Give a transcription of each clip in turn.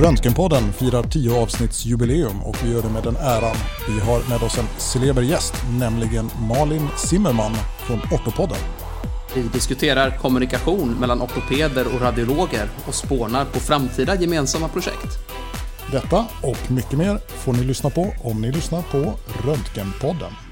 Röntgenpodden firar 10 avsnittsjubileum och vi gör det med den äran. Vi har med oss en celeber gäst, nämligen Malin Zimmerman från Ortopodden. Vi diskuterar kommunikation mellan ortopeder och radiologer och spånar på framtida gemensamma projekt. Detta och mycket mer får ni lyssna på om ni lyssnar på Röntgenpodden.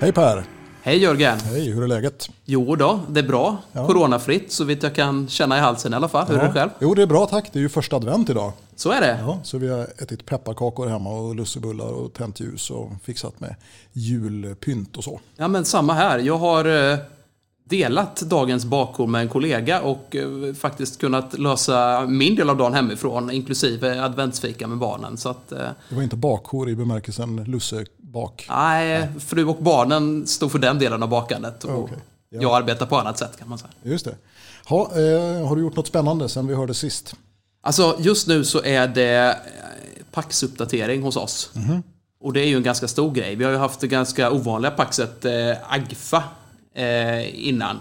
Hej Per! Hej Jörgen! Hej, hur är läget? Jo då, det är bra. Ja. Coronafritt så vitt jag kan känna i halsen i alla fall. Hur är det själv? Jo, det är bra tack. Det är ju första advent idag. Så är det. Ja, så vi har ätit pepparkakor hemma och lussebullar och tänt ljus och fixat med julpynt och så. Ja men samma här. Jag har eh, delat dagens bakord med en kollega och eh, faktiskt kunnat lösa min del av dagen hemifrån, inklusive adventsfika med barnen. Så att, eh, Det var inte bakhor i bemärkelsen lussebak. nej, fru och barnen stod för den delen av bakandet. Och Okej. Ja. Jag arbetar på annat sätt kan man säga. Just det. Ha, eh, har du gjort något spännande sen vi hörde sist? Alltså just nu så är det eh, Pax-uppdatering hos oss. Och det är ju en ganska stor grej. Vi har ju haft det ganska ovanliga Paxet eh, Agfa eh, innan.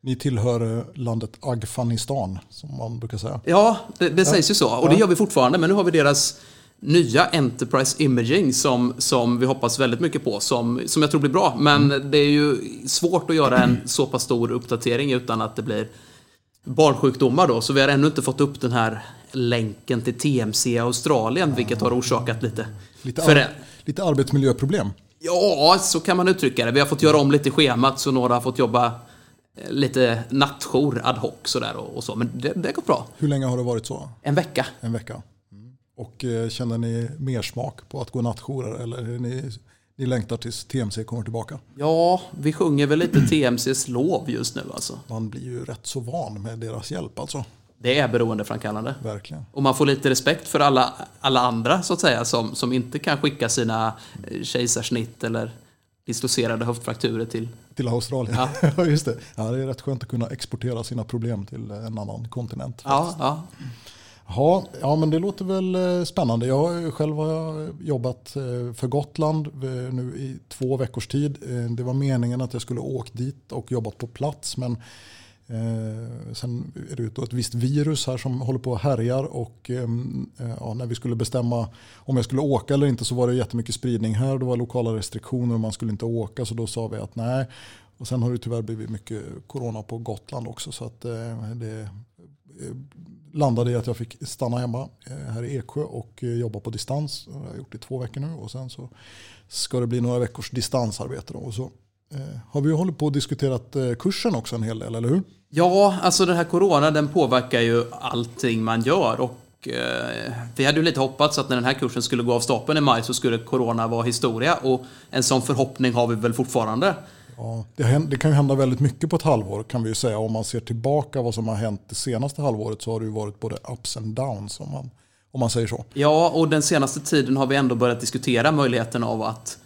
Ni tillhör landet Afghanistan som man brukar säga. Ja, det, det sägs ju så. Och det Ja. gör vi fortfarande. Men nu har vi deras nya Enterprise Imaging som, som vi hoppas väldigt mycket på. Som, som jag tror blir bra. Men Mm. det är ju svårt att göra en så pass stor uppdatering utan att det blir barnsjukdomar då. Så vi har ännu inte fått upp den här länken till TMC Australien, vilket har orsakat lite, Lite, ar- lite arbetsmiljöproblem. Ja, så kan man uttrycka det. Vi har fått göra om lite schemat så några har fått jobba eh, lite nattjour ad hoc sådär och, och så. Men det, det går bra. Hur länge har det varit så? En vecka. En vecka? Mm. Och eh, känner ni mer smak på att gå nattjourer eller är ni, ni längtar tills TMC kommer tillbaka? Ja, vi sjunger väl lite TMCs lov just nu alltså. Man blir ju rätt så van med deras hjälp alltså. Det är beroendeframkallande. Verkligen. Och man får lite respekt för alla, alla andra så att säga som, som inte kan skicka sina eh, kejsarsnitt eller dislocerade höftfrakturer till... Till Australien. Ja. just det. Ja, det är rätt skönt att kunna exportera sina problem till en annan kontinent. Ja, ja. Ja, ja, men det låter väl eh, spännande. Jag själv har jobbat eh, för Gotland eh, nu i två veckors tid. Eh, Det var meningen att jag skulle åkt dit och jobbat på plats. Men eh, sen är det ju ett visst virus här som håller på och härjar. Och ehm, eh, ja, när vi skulle bestämma om jag skulle åka eller inte så var det jättemycket spridning här. Det var lokala restriktioner och man skulle inte åka. Så då sa vi att nej. Och sen har det tyvärr blivit mycket corona på Gotland också. Så att eh, det eh, landade i att jag fick stanna hemma eh, här i Eksjö och eh, jobba på distans. Det har jag gjort i två veckor nu och sen så ska det bli några veckors distansarbete. Då. Och så har vi hållit på och diskuterat eh, kursen också en hel del, eller hur? Ja, alltså den här corona den påverkar ju allting man gör och eh, vi hade ju lite hoppats att när den här kursen skulle gå av stapeln i maj så skulle corona vara historia och en sån förhoppning har vi väl fortfarande. Ja, det kan ju hända väldigt mycket på ett halvår kan vi ju säga. Om man ser tillbaka vad som har hänt det senaste halvåret så har det ju varit både ups and downs om man, om man säger så. Ja, och den senaste tiden har vi ändå börjat diskutera möjligheten av att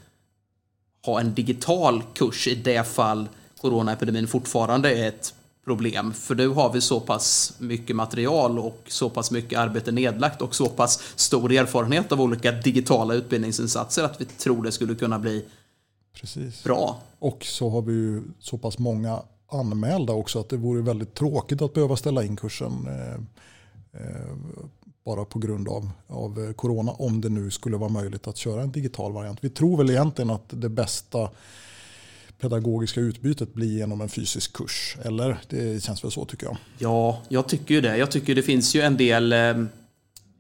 ha en digital kurs i det fall coronaepidemin fortfarande är ett problem. För nu har vi så pass mycket material och så pass mycket arbete nedlagt och så pass stor erfarenhet av olika digitala utbildningsinsatser att vi tror det skulle kunna bli Precis. bra. Och så har vi ju så pass många anmälda också att det vore väldigt tråkigt att behöva ställa in kursen eh, eh, bara på grund av, av eh, corona om det nu skulle vara möjligt att köra en digital variant. Vi tror väl egentligen att det bästa pedagogiska utbytet blir genom en fysisk kurs. Eller? Det känns väl så tycker jag. Ja, jag tycker ju det. Jag tycker det finns ju en del, eh,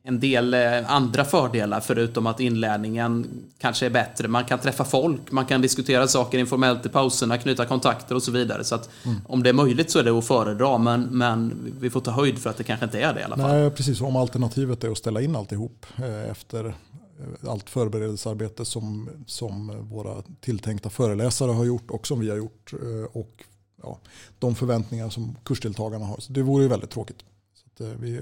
en del eh, andra fördelar förutom att inlärningen kanske är bättre. Man kan träffa folk, man kan diskutera saker informellt i pauserna, knyta kontakter och så vidare. Så att om det är möjligt så är det att föredra, men, men vi får ta höjd för att det kanske inte är det i alla fall. Nej, precis. Om alternativet är att ställa in alltihop eh, efter eh, allt förberedelsearbete som, som våra tilltänkta föreläsare har gjort och som vi har gjort. Och ja, de förväntningar som kursdeltagarna har. Så det vore ju väldigt tråkigt. Att, eh, vi,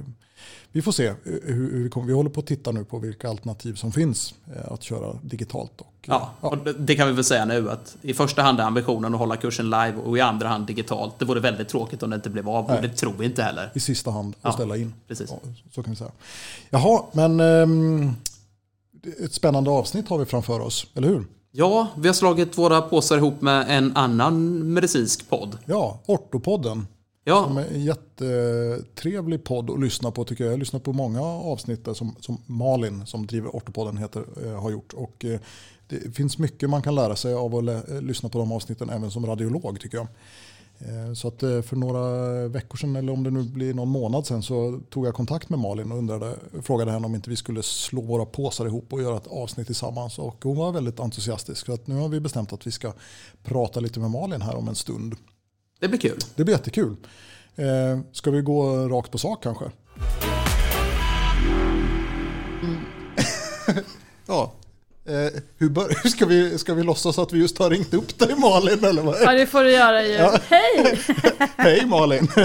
vi får se hur, hur vi kommer. Vi håller på att titta nu på vilka alternativ som finns eh, att köra digitalt. Och, Ja, och det- kan vi väl säga nu att i första hand är ambitionen att hålla kursen live och i andra hand digitalt. Det vore väldigt tråkigt om det inte blev av och Nej. det tror vi inte heller. I sista hand att Ja, ställa in. precis. Ja, så kan vi säga. Jaha, men ehm, ett spännande avsnitt har vi framför oss, eller hur? Ja, vi har slagit våra påsar ihop med en annan medicinsk podd. Ja, Ortopodden. Ja, Som är en jättetrevlig podd att lyssna på tycker jag. Jag har lyssnat på många avsnitt där som, som Malin som driver Ortopodden heter, eh, har gjort. Och, eh, det finns mycket man kan lära sig av att lä- eh, lyssna på de avsnitten även som radiolog tycker jag. Så att för några veckor sedan eller om det nu blir någon månad sedan så tog jag kontakt med Malin och undrade, frågade henne om inte vi skulle slå våra påsar ihop och göra ett avsnitt tillsammans. Och hon var väldigt entusiastisk. Så att nu har vi bestämt att vi ska prata lite med Malin här om en stund det blir kul. Det blir jättekul. Eh, ska vi gå rakt på sak kanske? Mm. ja. Eh, hur, bör, ska, vi, ska vi låtsas att vi just har ringt upp dig Malin? Eller vad? Ja, det får du göra ju. Ja. Hej! Hej Malin!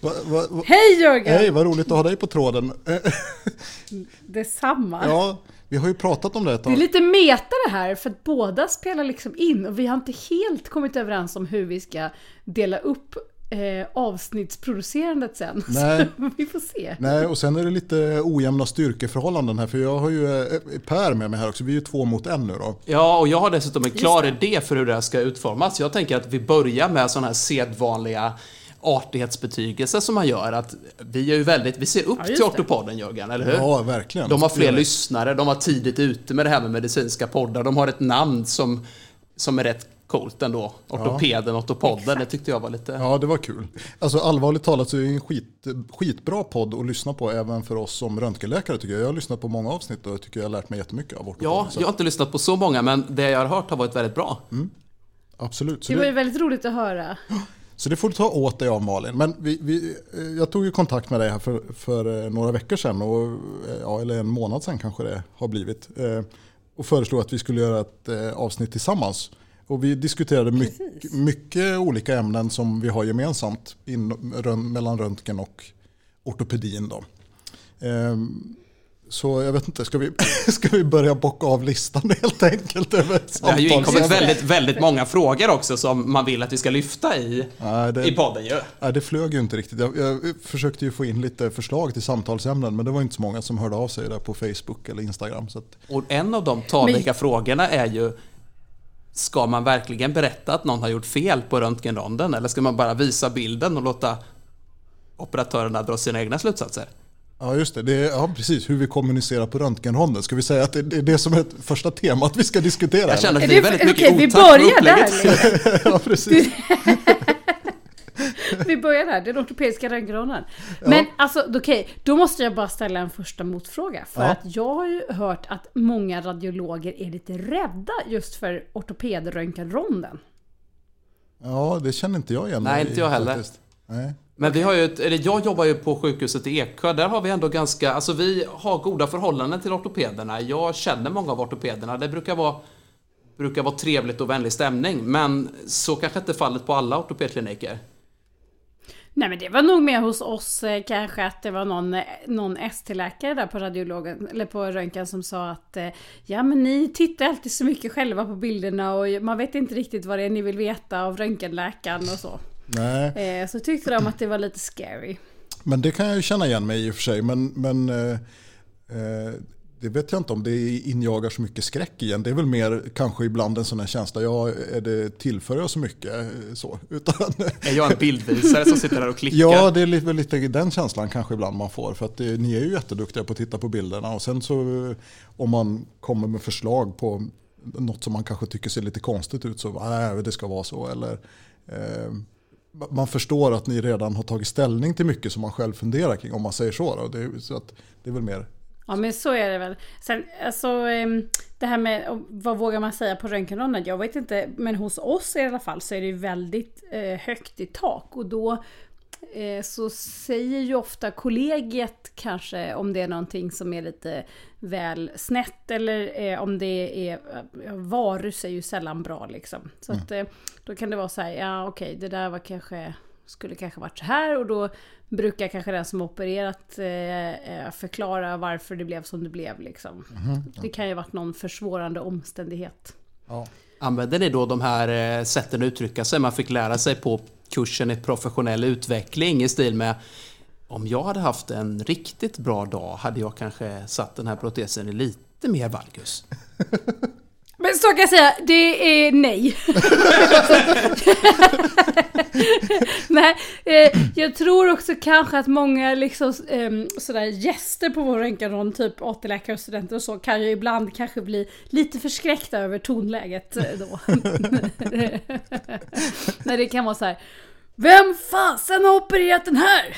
va, va, va, Hej Jörgen! hej, vad roligt att ha dig på tråden. Detsamma. ja, vi har ju pratat om det ett Det är tag. lite meta det här, för att båda spelar liksom in och vi har inte helt kommit överens om hur vi ska dela upp eh, avsnittsproducerandet sen. Nej. Så vi får se. Nej, och sen är det lite ojämna styrkeförhållanden här. För jag har ju eh, Per med mig här också. Vi är ju två mot en nu då. Ja, och jag har dessutom en klar idé för hur det här ska utformas. Jag tänker att vi börjar med sådana här sedvanliga artighetsbetygelser som man gör. Att vi är ju väldigt, vi ser upp Ja, till. Ortopodden Jörgen, eller hur? Ja, verkligen. De har fler lyssnare, de var tidigt ute med det här med medicinska poddar. De har ett namn som, som är rätt coolt ändå. Ortopeden, Ortopodden, det tyckte jag var lite... Ja, det var kul. Alltså allvarligt talat så är det en skit, skitbra podd att lyssna på även för oss som röntgenläkare tycker jag. Jag har lyssnat på många avsnitt och jag tycker jag har lärt mig jättemycket av Ortopodden. Ja, Så jag har inte lyssnat på så många, men det jag har hört har varit väldigt bra. Absolut. Så Det var ju det, väldigt roligt att höra. Så det får du ta åt dig av Malin. Men vi, vi, eh, jag tog ju kontakt med dig här för, för eh, några veckor sedan, och, eh, ja, eller en månad sedan kanske det har blivit. Och föreslog att vi skulle göra ett avsnitt tillsammans. Och vi diskuterade mycket, mycket olika ämnen som vi har gemensamt in, rön, mellan röntgen och ortopedin. Då. Ehm, Så jag vet inte, ska vi, ska vi börja bocka av listan helt enkelt? Över Det har ju inkommit väldigt, väldigt många frågor också som man vill att vi ska lyfta i, Nej, det, i podden ju. nej, det flög ju inte riktigt. Jag, jag försökte ju få in lite förslag till samtalsämnen men det var inte så många som hörde av sig där på Facebook eller Instagram. Så att, Och en av de talrika frågorna är ju Ska man verkligen berätta att någon har gjort fel på röntgenronden eller ska man bara visa bilden och låta operatörerna dra sina egna slutsatser? Ja, just det. det är, ja, precis. Hur vi kommunicerar på röntgenronden. Ska vi säga att det, det är det som är ett första tema att vi ska diskutera? Jag känner att det är väldigt mycket vi otakt på börjar där. ja, precis. Vi börjar där, den ortopediska röntgenronden. Men alltså, okej, då måste jag bara ställa en första motfråga. För Ja. att jag har ju hört att många radiologer är lite rädda just för ortopedröntgenronden. Ja, det känner inte jag igen Nej, inte jag heller. faktiskt. Nej. Men vi har ju, ett, eller jag jobbar ju på sjukhuset i Eksjö, där har vi ändå ganska, alltså vi har goda förhållanden till ortopederna. Jag känner många av ortopederna, det brukar vara, brukar vara trevligt och vänlig stämning, men så kanske inte är fallet på alla ortopedkliniker. Nej men det var nog mer hos oss eh, kanske att det var någon, någon ST-läkare där på radiologen, eller på röntgen som sa att eh, Ja men ni tittar alltid så mycket själva på bilderna och man vet inte riktigt vad det är ni vill veta av röntgenläkaren och så. Nej. Eh, så tyckte de att det var lite scary. Men det kan jag ju känna igen mig i och för sig. Men, men eh, eh, det vet jag inte om det injagar så mycket skräck igen. Det är väl mer kanske ibland en sån här känsla. Ja, är det tillför jag så mycket? Så, utan, Är jag en bildvisare som sitter där och klickar? ja, det är lite, väl lite den känslan kanske ibland man får. För att det, ni är ju jätteduktiga på att titta på bilderna. Och sen så om man kommer med förslag på något som man kanske tycker ser lite konstigt ut så nej, det ska vara så. Eller, eh, man förstår att ni redan har tagit ställning till mycket som man själv funderar kring om man säger så. Då. Det, är- så att det är väl mer Ja men så är det väl. Sen alltså ehm, det här med vad vågar man säga på röntgenronden? Jag vet inte. Men hos oss i alla fall så är det väldigt eh, högt i tak. Och då så säger ju ofta kollegiet kanske om det är någonting som är lite väl snett. Eller eh, om det är, ja, varus är ju sällan bra liksom. Så att eh, då kan det vara så här, ja okej det där var kanske skulle kanske varit så här och då brukar kanske den som opererat eh, förklara varför det blev som det blev. Liksom. Mm, ja. Det kan ju ha varit någon försvårande omständighet. Ja. Använder ni då de här sätten att uttrycka sig man fick lära sig på kursen i professionell utveckling i stil med om jag hade haft en riktigt bra dag hade jag kanske satt den här protesen i lite mer valgus. Men så kan jag säga, det är nej. nej, eh, jag tror också kanske att många liksom, eh, sådär gäster på vår röntgenrond, typ AT-läkare och studenter och så, kan ju ibland kanske bli lite förskräckta över tonläget eh, då. När det kan vara så här, vem fasen har opererat den här?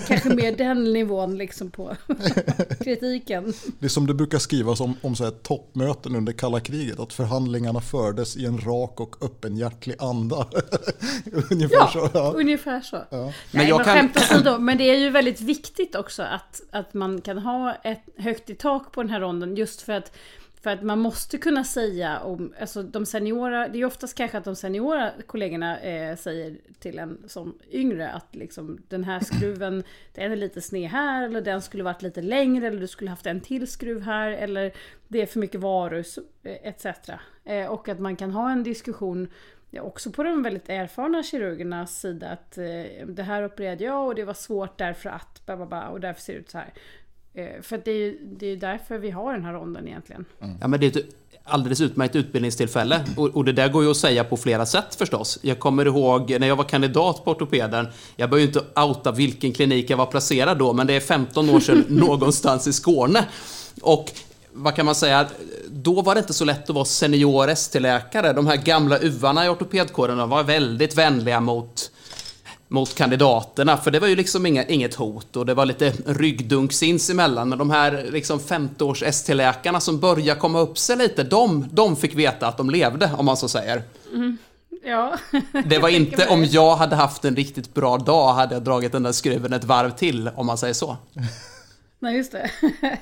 Kanske mer den nivån liksom på kritiken. Det är som det brukar skrivas om, om så här toppmöten under kalla kriget. Att förhandlingarna fördes i en rak och öppenhjärtlig anda. ungefär ja, så. Ja, ungefär så. Ja. Nej, men, jag kan... åsido, men det är ju väldigt viktigt också att, att man kan ha ett högt i tak på den här ronden. Just för att för att man måste kunna säga om, alltså de seniora, det är oftast kanske att de seniora kollegorna eh, säger till en som yngre att liksom den här skruven, den är lite sned här eller den skulle varit lite längre eller du skulle haft en till skruv här eller det är för mycket varus eh, etc. Eh, och att man kan ha en diskussion ja, också på de väldigt erfarna kirurgernas sida att eh, det här opererade jag och det var svårt därför att, och därför ser det ut så här. Eh, för det är ju det är därför vi har den här ronden egentligen. Mm. Ja, men det är ett alldeles utmärkt utbildningstillfälle. Och, och, det där går ju att säga på flera sätt förstås. Jag kommer ihåg när jag var kandidat på ortopeden. Jag behöver ju inte outa vilken klinik jag var placerad då, men det är 15 år sedan någonstans i Skåne. Och vad kan man säga? Då var det inte så lätt att vara senior ST-läkare. De här gamla uvarna i ortopedkåren var väldigt vänliga mot mot kandidaterna, för det var ju liksom inga, inget hot och det var lite ryggdunk sinsemellan. Men de här liksom 50-års ST-läkarna som började komma upp sig lite, de, de fick veta att de levde, om man så säger. Mm. Ja. Det var inte om jag hade haft en riktigt bra dag hade jag dragit den där skruven ett varv till, om man säger så. Nej, just det.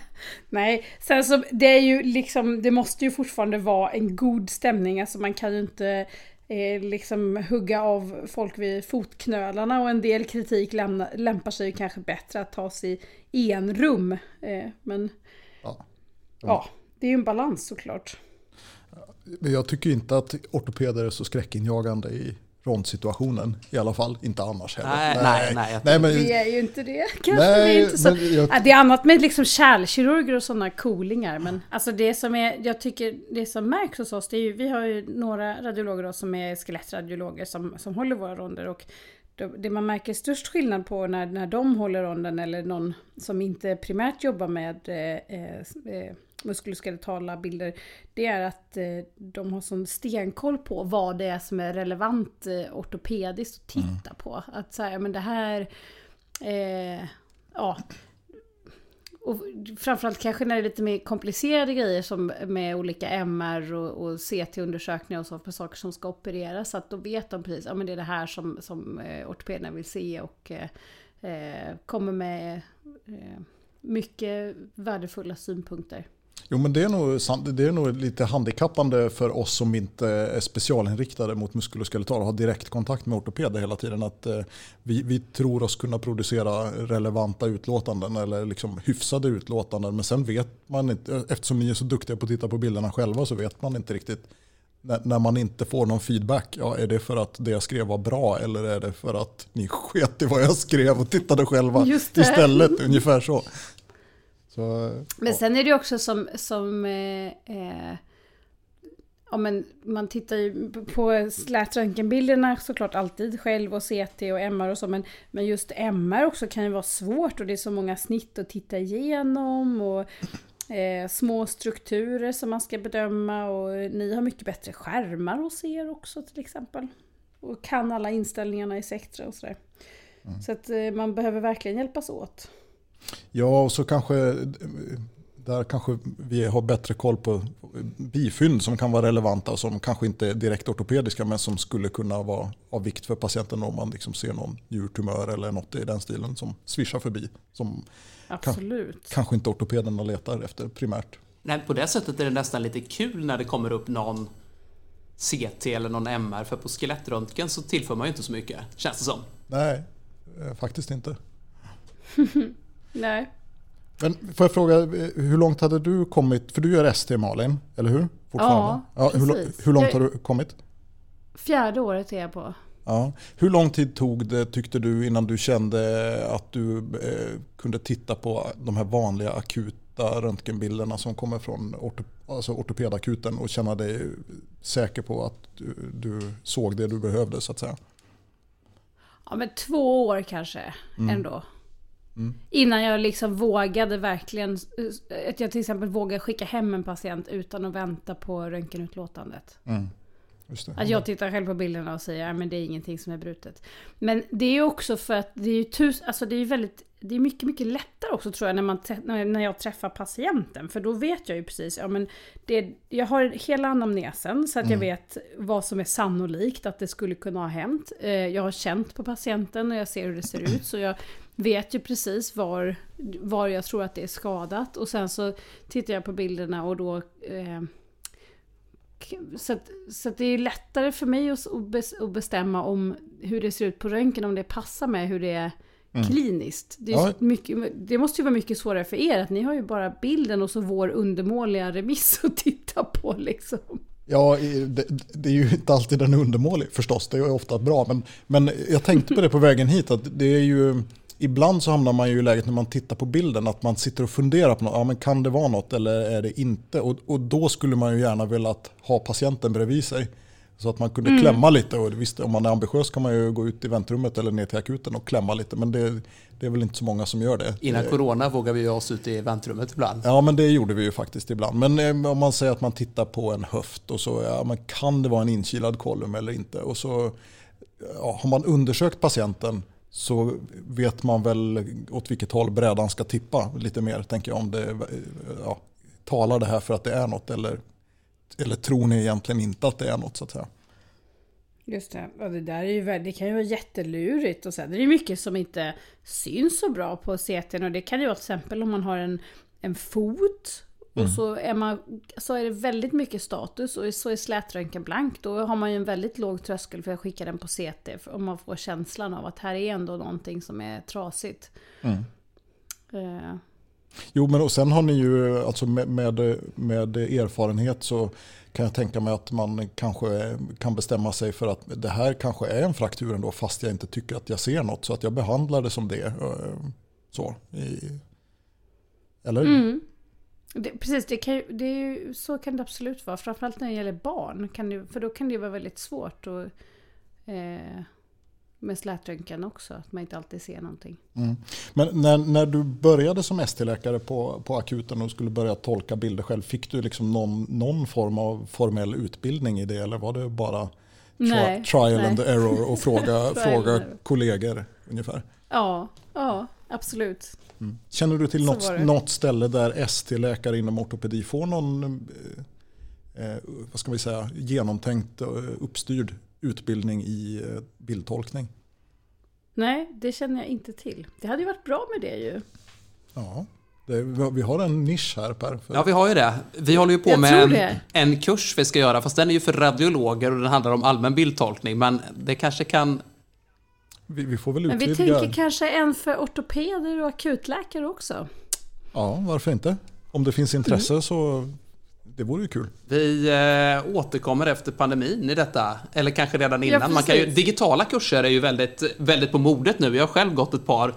Nej, sen så det är ju liksom, det måste ju fortfarande vara en god stämning, alltså man kan ju inte eh, liksom hugga av folk vid fotknölarna och en del kritik lämna, lämpar sig kanske bättre att ta sig i en rum. Eh, men ja. ja, det är ju en balans såklart. Jag tycker inte att ortopeder är så skräckinjagande i rondsituationen i alla fall. Inte annars heller. Nej, nej, nej. nej men, vi är ju inte det. Kanske nej, inte så. Jag, det är annat med liksom kärlkirurger och sådana coolingar. Men alltså det som är, jag tycker det som märks hos oss, det är ju, vi har ju några radiologer då, som är skelettradiologer som, som håller våra ronder. Och det man märker störst skillnad på när, när de håller ronden eller någon som inte primärt jobbar med eh, eh, muskuloskeletala bilder, det är att eh, de har sån stenkoll på vad det är som är relevant eh, ortopediskt att titta mm. på. Att säga, men det här, eh, ja. Och framförallt kanske när det är lite mer komplicerade grejer som med olika MR och, och CT-undersökningar och så för saker som ska opereras. Att då vet de precis, ja men det är det här som, som eh, ortopederna vill se och eh kommer med eh, mycket värdefulla synpunkter. Jo men det är, nog, det är nog lite handikappande för oss som inte är specialinriktade mot muskuloskeletal och har direktkontakt med ortopeder hela tiden. Att eh, vi, vi tror oss kunna producera relevanta utlåtanden eller liksom hyfsade utlåtanden. Men sen vet man inte, eftersom ni är så duktiga på att titta på bilderna själva så vet man inte riktigt när man inte får någon feedback, ja, är det för att det jag skrev var bra eller är det för att ni sket i vad jag skrev och tittade själva istället? Ungefär så. Så, men ja. sen är det också som, som eh, eh, ja, men man tittar ju på slätröntgenbilderna såklart alltid själv och CT och MR och så men, men just MR också kan ju vara svårt och det är så många snitt att titta igenom och eh, små strukturer som man ska bedöma och ni har mycket bättre skärmar hos er också till exempel. Och kan alla inställningarna i Sectra och sådär. Mm. Så att eh, man behöver verkligen hjälpas åt. Ja, och så kanske där kanske vi har bättre koll på bifynd som kan vara relevanta och som kanske inte är direkt ortopediska men som skulle kunna vara av vikt för patienten om man liksom ser någon njurtumör eller något i den stilen som svischar förbi. Som Absolut. Kan, kanske inte ortopederna letar efter primärt. Nej, på det sättet är det nästan lite kul när det kommer upp någon CT eller någon MR för på skelettröntgen så tillför man ju inte så mycket, känns det som. Nej, eh, faktiskt inte. Nej. Men får jag fråga, eh, hur långt hade du kommit? För du gör ST Malin, eller hur? Ja, hur, precis. hur långt Jag- har du kommit? Fjärde året är jag på. Ja. Hur lång tid tog det tyckte du innan du kände att du eh, kunde titta på de här vanliga akuta röntgenbilderna som kommer från orto, alltså ortopedakuten och känna dig säker på att du, du såg det du behövde så att säga? Ja men två år kanske Mm. ändå. Innan jag liksom vågade verkligen, att jag till exempel vågade skicka hem en patient utan att vänta på röntgenutlåtandet. Det. Att jag tittar själv på bilderna och säger att det är ingenting som är brutet. Men det är också för att det är ju tus, alltså det är väldigt, det är mycket, mycket lättare också tror jag när, man, när jag träffar patienten. För då vet jag ju precis, ja men det, jag har hela anamnesen så att jag vet vad som är sannolikt att det skulle kunna ha hänt. Eh, Jag har känt på patienten och jag ser hur det ser ut. Så jag vet ju precis var, var jag tror att det är skadat. Och sen så tittar jag på bilderna och då eh, så, att, så att det är lättare för mig att, att bes- att bestämma om hur det ser ut på röntgen, om det passar med hur det är kliniskt. Det, är Ja. mycket, det måste ju vara mycket svårare för er, att ni har ju bara bilden och så vår undermåliga remiss att titta på liksom. Ja, det, det är ju inte alltid den undermålig förstås, det är ju ofta bra. Men, men jag tänkte på det på vägen hit, att det är ju, ibland så hamnar man ju i läget när man tittar på bilden att man sitter och funderar på något, ja men kan det vara något eller är det inte? Och, och då skulle man ju gärna vilja ha patienten bredvid sig. Så att man kunde klämma lite och visst om man är ambitiös kan man ju gå ut i väntrummet eller ner till akuten och klämma lite men det, det är väl inte så många som gör det. Innan corona vågar vi ju oss ut i väntrummet ibland. Ja, men det gjorde vi ju faktiskt ibland. Men eh, om man säger att man tittar på en höft och så, ja, men kan det vara en inkilad kolumn eller inte? Och så ja, har man undersökt patienten så vet man väl åt vilket håll brädan ska tippa lite mer, tänker jag. Om det, ja, talar det här för att det är något eller, eller tror ni egentligen inte att det är något så att säga? Just det, och det där är ju väldigt, det kan ju vara jättelurigt och sen är det mycket som inte syns så bra på CTn och det kan ju vara till exempel om man har en, en fot och så är, man, så är det väldigt mycket status och så är slätröntgen blank. Då har man ju en väldigt låg tröskel för att skicka den på CT om man får känslan av att här är ändå någonting som är trasigt. Eh, Jo, men och sen har ni ju, alltså med, med, med erfarenhet så kan jag tänka mig att man kanske kan bestämma sig för att det här kanske är en fraktur ändå fast jag inte tycker att jag ser något. Så att jag behandlar det som det. eh, Så. I, eller? Mm. Det, precis, det kan det är ju, så kan det absolut vara. Framförallt när det gäller barn. Kan det, för då kan det ju vara väldigt svårt. Och, eh, med slätröntgen också, att man inte alltid ser någonting. Mm. Men när, när du började som ST-läkare på, på akuten och skulle börja tolka bilder själv, fick du liksom någon, någon form av formell utbildning i det eller var det bara Nej, trial nej. and error och fråga, fråga kollegor ungefär? Ja, ja, absolut. Känner du till något, något ställe där ST-läkare inom ortopedi får någon eh, eh, vad ska vi säga, genomtänkt och uppstyrd utbildning i eh, bildtolkning? Nej, det känner jag inte till. Det hade ju varit bra med det ju. Ja, det, vi har en nisch här Per. För, Ja, vi har ju det. Vi håller ju på Jag med en, en kurs vi ska göra, fast den är ju för radiologer och den handlar om allmän bildtolkning. Men det kanske kan... vi, vi får väl Men vi utvidga. tänker kanske en för ortopeder och akutläkare också. Ja, varför inte? Om det finns intresse Mm. så det vore ju kul. Vi eh, återkommer efter pandemin i detta, eller kanske redan Ja, innan. Man kan ju, digitala kurser är ju väldigt, väldigt på modet nu. Jag har själv gått ett par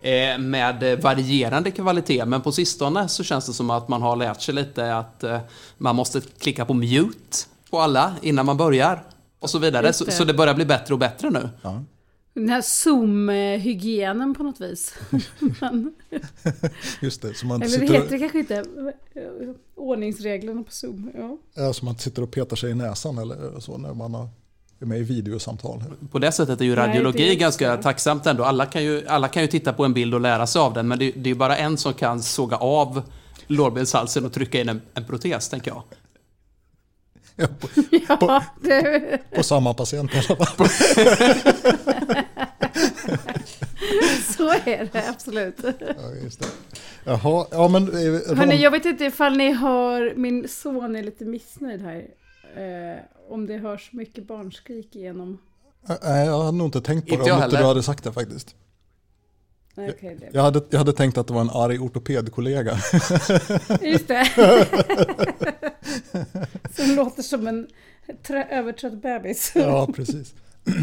eh, med varierande kvalitet, men på sistone så känns det som att man har lärt sig lite att eh, man måste klicka på mute på alla innan man börjar och så vidare. Så, det. så det börjar bli bättre och bättre nu. Ja. Den här Zoom-hygienen på något vis. Men, Just det, så man, eller det sitter, heter det kanske inte. Ordningsreglerna på Zoom. Ja. ja, så man sitter och petar sig i näsan eller så när man har, är med i videosamtal. På det sättet är ju Nej, radiologi det är ganska också- tacksamt ändå. Alla kan, ju, alla kan ju titta på en bild och lära sig av den, men det, det är ju bara en som kan såga av lårbenshalsen och trycka in en, en protes, tänker jag. Ja, på, Ja, det, på samma patient i alla fall. så är det absolut. Ja, just det. Jaha, ja men... eh, Hörni, Ron- jag vet inte ifall ni hör, min son är lite missnöjd här. Eh, om det hörs mycket barnskrik igenom. Nej, jag hade nog inte tänkt på Inte det jag om inte du hade sagt det faktiskt. Nej, okej, det. Jag hade, jag hade tänkt att det var en arg ortopedkollega. Just det. Som låter som en trö- övertrött bebis. ja, precis.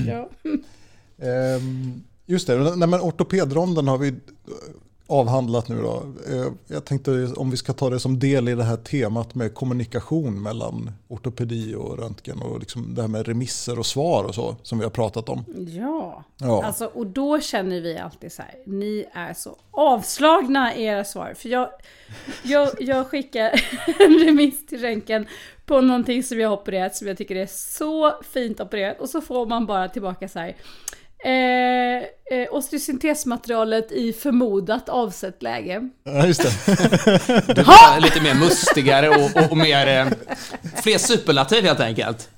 Ja. Ehm, just det, nej, men ortopedronden har vi avhandlat nu då. Eh, Jag tänkte om vi ska ta det som del i det här temat med kommunikation mellan ortopedi och röntgen och liksom det här med remisser och svar och så som vi har pratat om. ja. Ja. Alltså, och då känner vi alltid så här, ni är så avslagna i era svar. För jag, jag, jag skickar en remiss till röntgen på någonting som jag har opererat som jag tycker är så fint opererat. Och så får man bara tillbaka så här. Eh, eh, osteosyntesmaterialet i förmodat avsett läge. Ja, just det. Det var lite mer mustigare och, och, och mer... Eh, fler superlativ helt enkelt.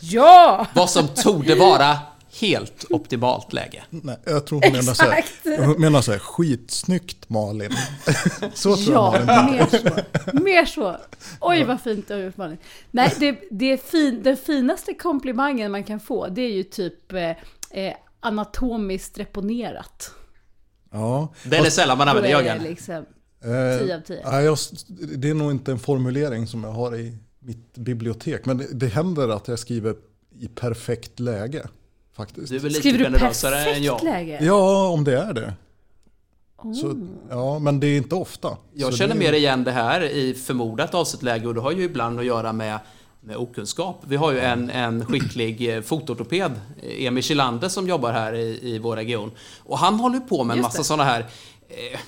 Ja! Vad som torde vara helt optimalt läge. Nej, jag tror hon menar så här, hon menar så här, skitsnyggt Malin. så tror jag Ja, Malin mer så. Mer så. Oj vad fint du har gjort Malin. Nej, det, det är fin, den finaste komplimangen man kan få det är ju typ eh, eh, anatomiskt reponerat. Ja, Den är sällan man använder är det Jörgen. liksom Eh, 10 av 10. nej, jag, det är nog inte en formulering som jag har i mitt bibliotek. Men det, det händer att jag skriver i perfekt läge. Faktiskt. Du är lite Skriver du generösare än perfekt jag. läge? Ja, om det är det. Oh. Så, ja, men det är inte ofta. Jag Så känner det, mer igen det här i förmodat avsett läge och det har ju ibland att göra med, med okunskap. Vi har ju en, en skicklig eh, fotortoped, eh, Emil Kilander, som jobbar här i, i vår region. Och han håller på med en Just massa sådana här eh,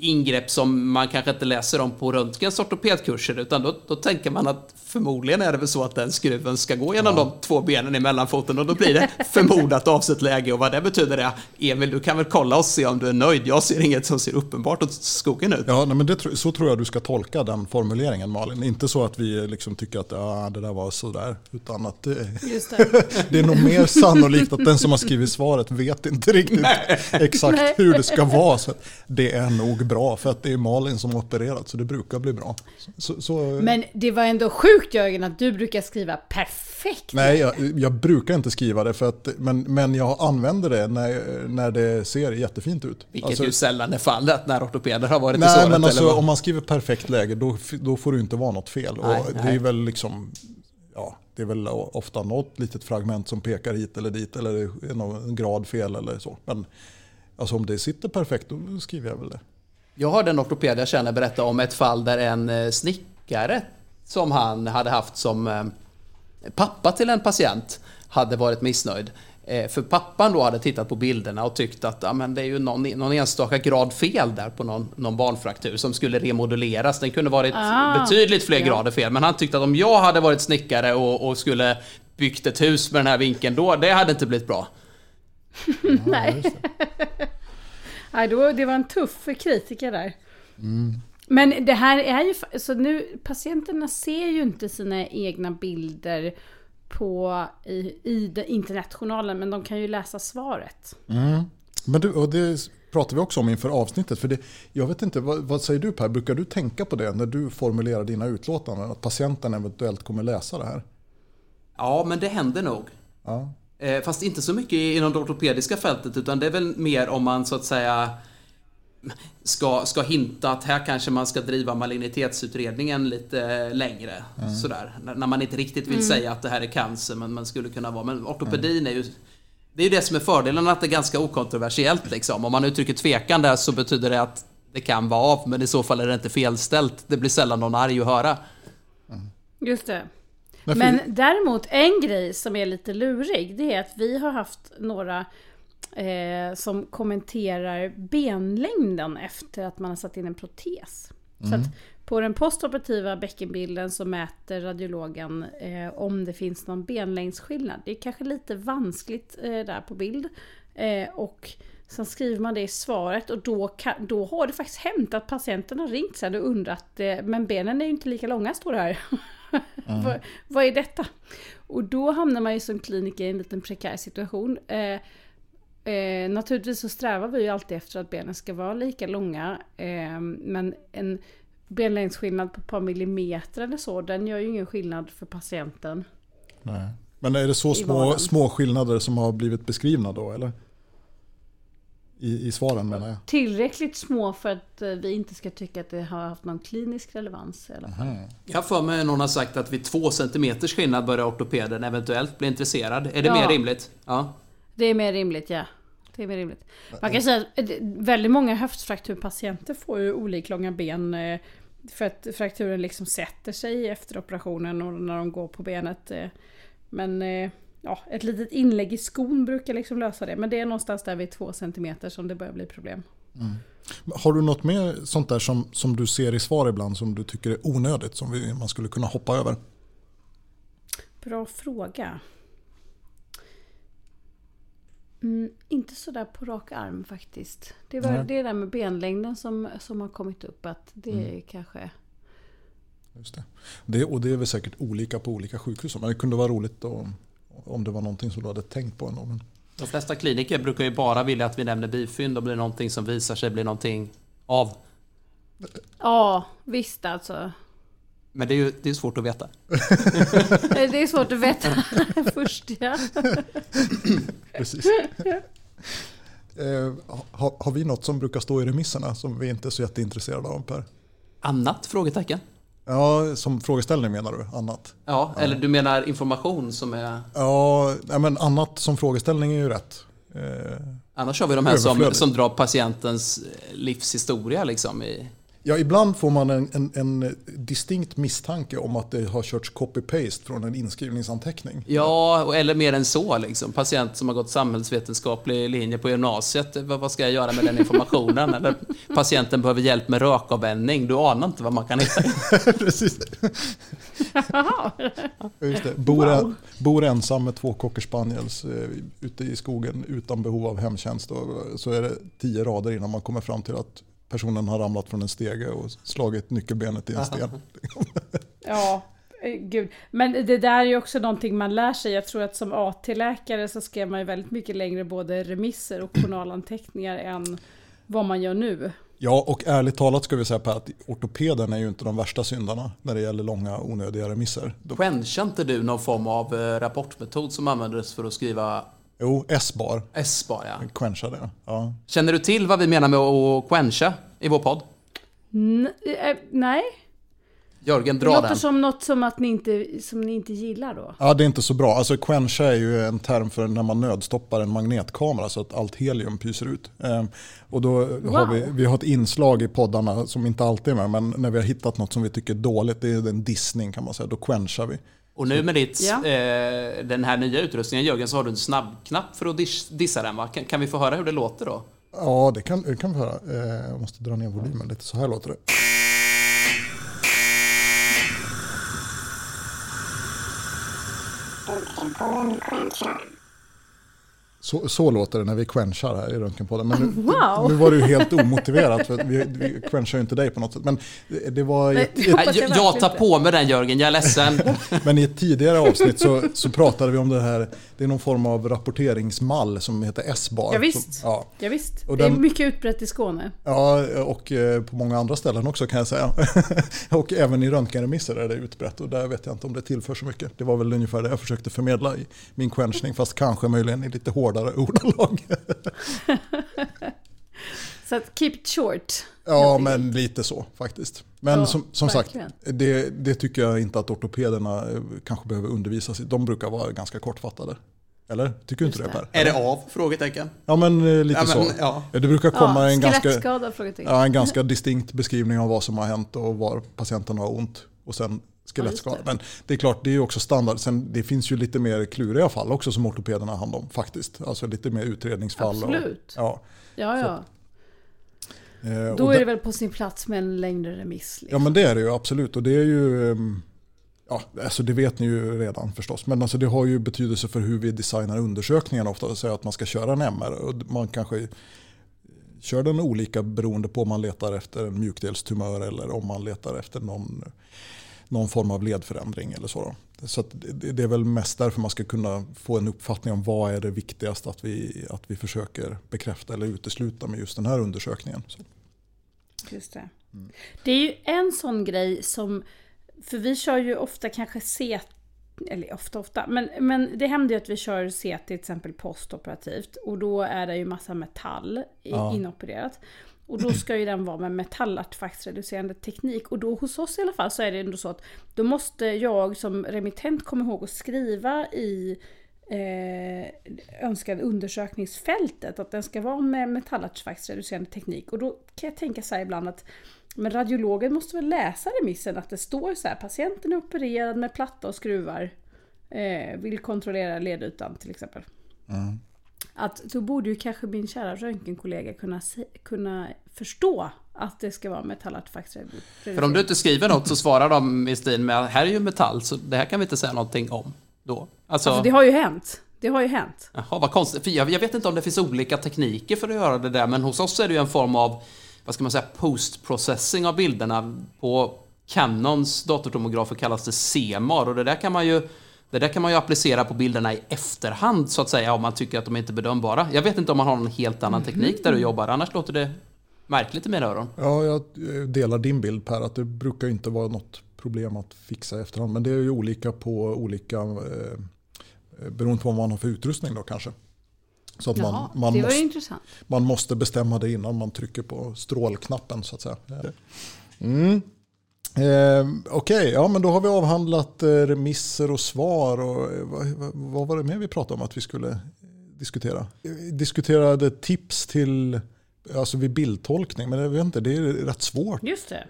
ingrepp som man kanske inte läser om på röntgens ortopedkurser utan då, då tänker man att förmodligen är det väl så att den skruven ska gå genom de två benen i mellanfoten och då blir det förmodat avsett läge och vad det betyder är Emil, du kan väl kolla och se om du är nöjd. Jag ser inget som ser uppenbart åt skogen ut. Ja, nej, men det, så tror jag du ska tolka den formuleringen Malin. Inte så att vi liksom tycker att ja, det där var sådär. Utan att det, Just det. det är nog mer sannolikt att den som har skrivit svaret vet inte riktigt exakt Nej. hur det ska vara. Så det är nog bra för att det är Malin som har opererat så det brukar bli bra. Så, så, Men det var ändå sjukt Jörgen att du brukar skriva perfekt. Nej, jag, jag brukar inte skriva det, för att, men, men jag använder det när, när det ser jättefint ut. Vilket Alltså, ju sällan är fallet när ortopeder har varit i nej, såret. men alltså, om man skriver perfekt läge, då, då får det inte vara något fel. Nej, och det nej. är väl liksom, ja, det är väl ofta något litet fragment som pekar hit eller dit, eller är någon grad fel eller så. Men alltså, om det sitter perfekt, då skriver jag väl det. Jag hörde en ortoped jag känner berätta om ett fall där en eh, snickare som han hade haft som eh, pappa till en patient hade varit missnöjd. Eh, För pappan då hade tittat på bilderna och tyckt att ja, men det är ju någon, någon enstaka grad fel där på någon, någon valfraktur som skulle remoduleras. Den kunde varit Ah, betydligt fler ja. grader fel. Men han tyckte att om jag hade varit snickare och, och skulle byggt ett hus med den här vinkeln då, det hade inte blivit bra. Nej. Nej, då, det var en tuff kritiker där. Men det här är ju... Så nu, patienterna ser ju inte sina egna bilder på, i, i den internetjournalen, men de kan ju läsa svaret. Men du, och det pratar vi också om inför avsnittet. För det, jag vet inte, vad, vad säger du Per? Brukar du tänka på det när du formulerar dina utlåtanden? Att patienten eventuellt kommer läsa det här? Ja, men det händer nog. Ja. Eh, Fast inte så mycket inom det ortopediska fältet utan det är väl mer om man så att säga ska, ska hinta att här kanske man ska driva malignitetsutredningen lite längre. Sådär. När, när man inte riktigt vill säga att det här är cancer men man skulle kunna vara. Men ortopedin är ju det är ju det som är fördelen att det är ganska okontroversiellt liksom. Om man uttrycker tvekan där så betyder det att det kan vara av men i så fall är det inte felställt. Det blir sällan någon arg att höra. Just det. Men däremot en grej som är lite lurig, det är att vi har haft några eh, som kommenterar benlängden efter att man har satt in en protes. Så att på den postoperativa bäckenbilden så mäter radiologen eh, om det finns någon benlängdsskillnad. Det är kanske lite vanskligt eh, där på bild. Eh, och sen skriver man det i svaret och då, kan, då har det faktiskt hänt att patienten har ringt sen och undrat eh, men benen är ju inte lika långa står det här. vad, vad är detta? Och då hamnar man ju som kliniker i en liten prekär situation. Eh, Eh, naturligtvis så strävar vi ju alltid efter att benen ska vara lika långa. Eh, men en benlängdsskillnad på ett par millimeter eller så, den gör ju ingen skillnad för patienten. Nej. Men är det så små, små skillnader som har blivit beskrivna då eller? I, I svaren menar jag. Tillräckligt små för att eh, vi inte ska tycka att det har haft någon klinisk relevans i alla fall. Mm. Jag för mig någon har sagt att vid två centimeters skillnad börjar ortopeden eventuellt bli intresserad. Är det ja. mer rimligt? Ja. Det är mer rimligt, ja. Det är mer rimligt. Man kan säga att väldigt många höftfrakturpatienter får ju oliklånga ben eh, för att frakturen liksom sätter sig efter operationen och när de går på benet. Eh. Men eh, ja, ett litet inlägg i skon brukar liksom lösa det. Men det är någonstans där vid två centimeter som det börjar bli problem. Mm. Har du något mer sånt där som, som du ser i svar ibland som du tycker är onödigt som vi, man skulle kunna hoppa över? Bra fråga. Mm, inte sådär på rak arm faktiskt. Det, var, det är det där med benlängden som, som har kommit upp. Att det mm. kanske... Just det. det. Och det är väl säkert olika på olika sjukhus. Men det kunde vara roligt om, om det var någonting som du hade tänkt på ändå. Men... De flesta kliniker brukar ju bara vilja att vi nämner bifynd och blir någonting som visar sig bli någonting av. Ja, visst alltså. Men det är ju det är svårt att veta. det är svårt att veta först ja. Precis. Eh, har, har, vi något som brukar stå i remisserna som vi inte är så jätteintresserade av Per? Annat? Frågetecken. Ja, som frågeställning menar du? Annat? Ja, eller du menar information som är... Ja, men annat som frågeställning är ju rätt. Eh, Annars har vi de här som, som drar patientens livshistoria liksom i... Ja, ibland får man en, en, en, distinkt misstanke om att det har körts copy-paste från en inskrivningsanteckning. Ja, eller mer än så. Liksom. Patient som har gått samhällsvetenskaplig linje på gymnasiet. Vad ska jag göra med den informationen? eller patienten behöver hjälp med rökavvänjning. Du anar inte vad man kan hitta. Precis. Just det. Bor, wow. bor ensam med två cocker spaniels eh, ute i skogen utan behov av hemtjänst. Och så är det tio rader innan man kommer fram till att personen har ramlat från en stege och slagit nyckelbenet i en sten. ja, eh, gud. Men det där är ju också någonting man lär sig. Jag tror att som AT-läkare så skrev man ju väldigt mycket längre både remisser och journalanteckningar än vad man gör nu. Ja, och ärligt talat ska vi säga Per att ortopeden är ju inte de värsta syndarna när det gäller långa onödiga remisser. Inte du någon form av eh, rapportmetod som användes för att skriva Jo, S-bar. S-bar ja. Quencha det. Ja. Känner du till vad vi menar med att quencha i vår podd? N äh, nej. Jörgen, dra den. Det låter den. som något som, att ni inte, som ni inte gillar då. Ja, det är inte så bra. Alltså quencha är ju en term för när man nödstoppar en magnetkamera så att allt helium pyser ut. Ehm, och då wow. har vi, vi har ett inslag i poddarna som inte alltid är med, men när vi har hittat något som vi tycker är dåligt, det är en dissning kan man säga, då quenchar vi. Och nu med ditt, ja. eh, den här nya utrustningen Jörgen så har du en snabbknapp för att dis dissa den va? Kan, kan, vi få höra hur det låter då? Ja, det kan, det kan vi höra. Eh, jag måste dra ner volymen lite. Så här låter det. Så, så låter det när vi quenchar här i Röntgenpodden. Men nu, wow. nu var det ju helt omotiverat för vi, vi quenchar ju inte dig på något sätt. Men det var Nej, ett, jag, jag, jag tar på mig den Jörgen, jag är ledsen. Men i ett tidigare avsnitt så, så pratade vi om det här, det är någon form av rapporteringsmall som heter S-bar. Ja, visst. ja. Ja, visst. Och det är mycket utbrett i Skåne. Ja, och eh, på många andra ställen också kan jag säga. och även i röntgenremisser är det utbrett och där vet jag inte om det tillför så mycket. Det var väl ungefär det jag försökte förmedla i min quenchning, fast kanske möjligen i lite hårdare hårdare ordalag. så att keep it short. Ja, men lite så faktiskt. Men ja, som, som sagt, det, det, tycker jag inte att ortopederna eh, kanske behöver undervisas i. De brukar vara ganska kortfattade. Eller? Tycker du inte det, Per? Är det av? Frågetecken. Ja men eh, lite ja, men, så. Ja. Det brukar komma ja, en, ganska, ja, en ganska distinkt beskrivning av vad som har hänt och var patienten har ont. Och sen skelettskada. Ja, Men det är klart, det är också standard. Sen, det finns ju lite mer kluriga fall också som ortopederna har hand om faktiskt. Alltså lite mer utredningsfall. Absolut. Och, ja, ja. ja. Eh, Då är det väl på sin plats med en längre remiss? Liksom. Ja men det är det ju absolut. Och det är ju... Ehm, ja, alltså det vet ni ju redan förstås. Men alltså det har ju betydelse för hur vi designar undersökningen ofta. Säga att man ska köra en MR. Och man kanske kör den olika beroende på om man letar efter en mjukdelstumör eller om man letar efter någon någon form av ledförändring eller så. Så det är väl mest därför man ska kunna få en uppfattning om vad är det viktigaste att vi, att vi försöker bekräfta eller utesluta med just den här undersökningen. Så. Just det. Mm. Det är ju en sån grej som, för vi kör ju ofta kanske CT, eller ofta ofta, men, men det händer ju att vi kör CT till exempel postoperativt och då är det ju massa metall ja. inopererat. Och då ska ju den vara med metallartefaktsreducerande teknik. Och då hos oss i alla fall så är det ändå så att då måste jag som remittent komma ihåg att skriva i eh, önskade undersökningsfältet att den ska vara med metallartefaktsreducerande teknik. Och då kan jag tänka så här ibland att men radiologen måste väl läsa remissen att det står så här patienten är opererad med platta och skruvar. Eh, vill kontrollera ledytan till exempel. Mm. Att då borde ju kanske min kära röntgenkollega kunna, kunna förstå att det ska vara metallartefaktsreducering. För om du inte skriver något så svarar de i stil med här är ju metall så det här kan vi inte säga någonting om då. Alltså, alltså det har ju hänt. Det har ju hänt. Jaha, vad konstigt. För jag, jag, vet inte om det finns olika tekniker för att göra det där, men hos oss är det ju en form av, vad ska man säga, post-processing av bilderna. På Canons datortomografer kallas det CMAR och det där kan man ju det där kan man ju applicera på bilderna i efterhand så att säga om man tycker att de inte är bedömbara. Jag vet inte om man har någon helt annan teknik där du jobbar, annars låter det märkligt i mina öron. Ja, jag delar din bild Per, att det brukar inte vara något problem att fixa i efterhand. Men det är ju olika på olika, eh, beroende på vad man har för utrustning då kanske. Så att Jaha, man, man, måste, man måste bestämma det innan man trycker på strålknappen så att säga. Mm. Eh, Okej, okay, ja men då har vi avhandlat eh, remisser och svar. Och, eh, vad, vad, var det mer vi pratade om att vi skulle diskutera? Vi diskuterade tips till, alltså vid bildtolkning, men jag vet inte, det är rätt svårt. Just det.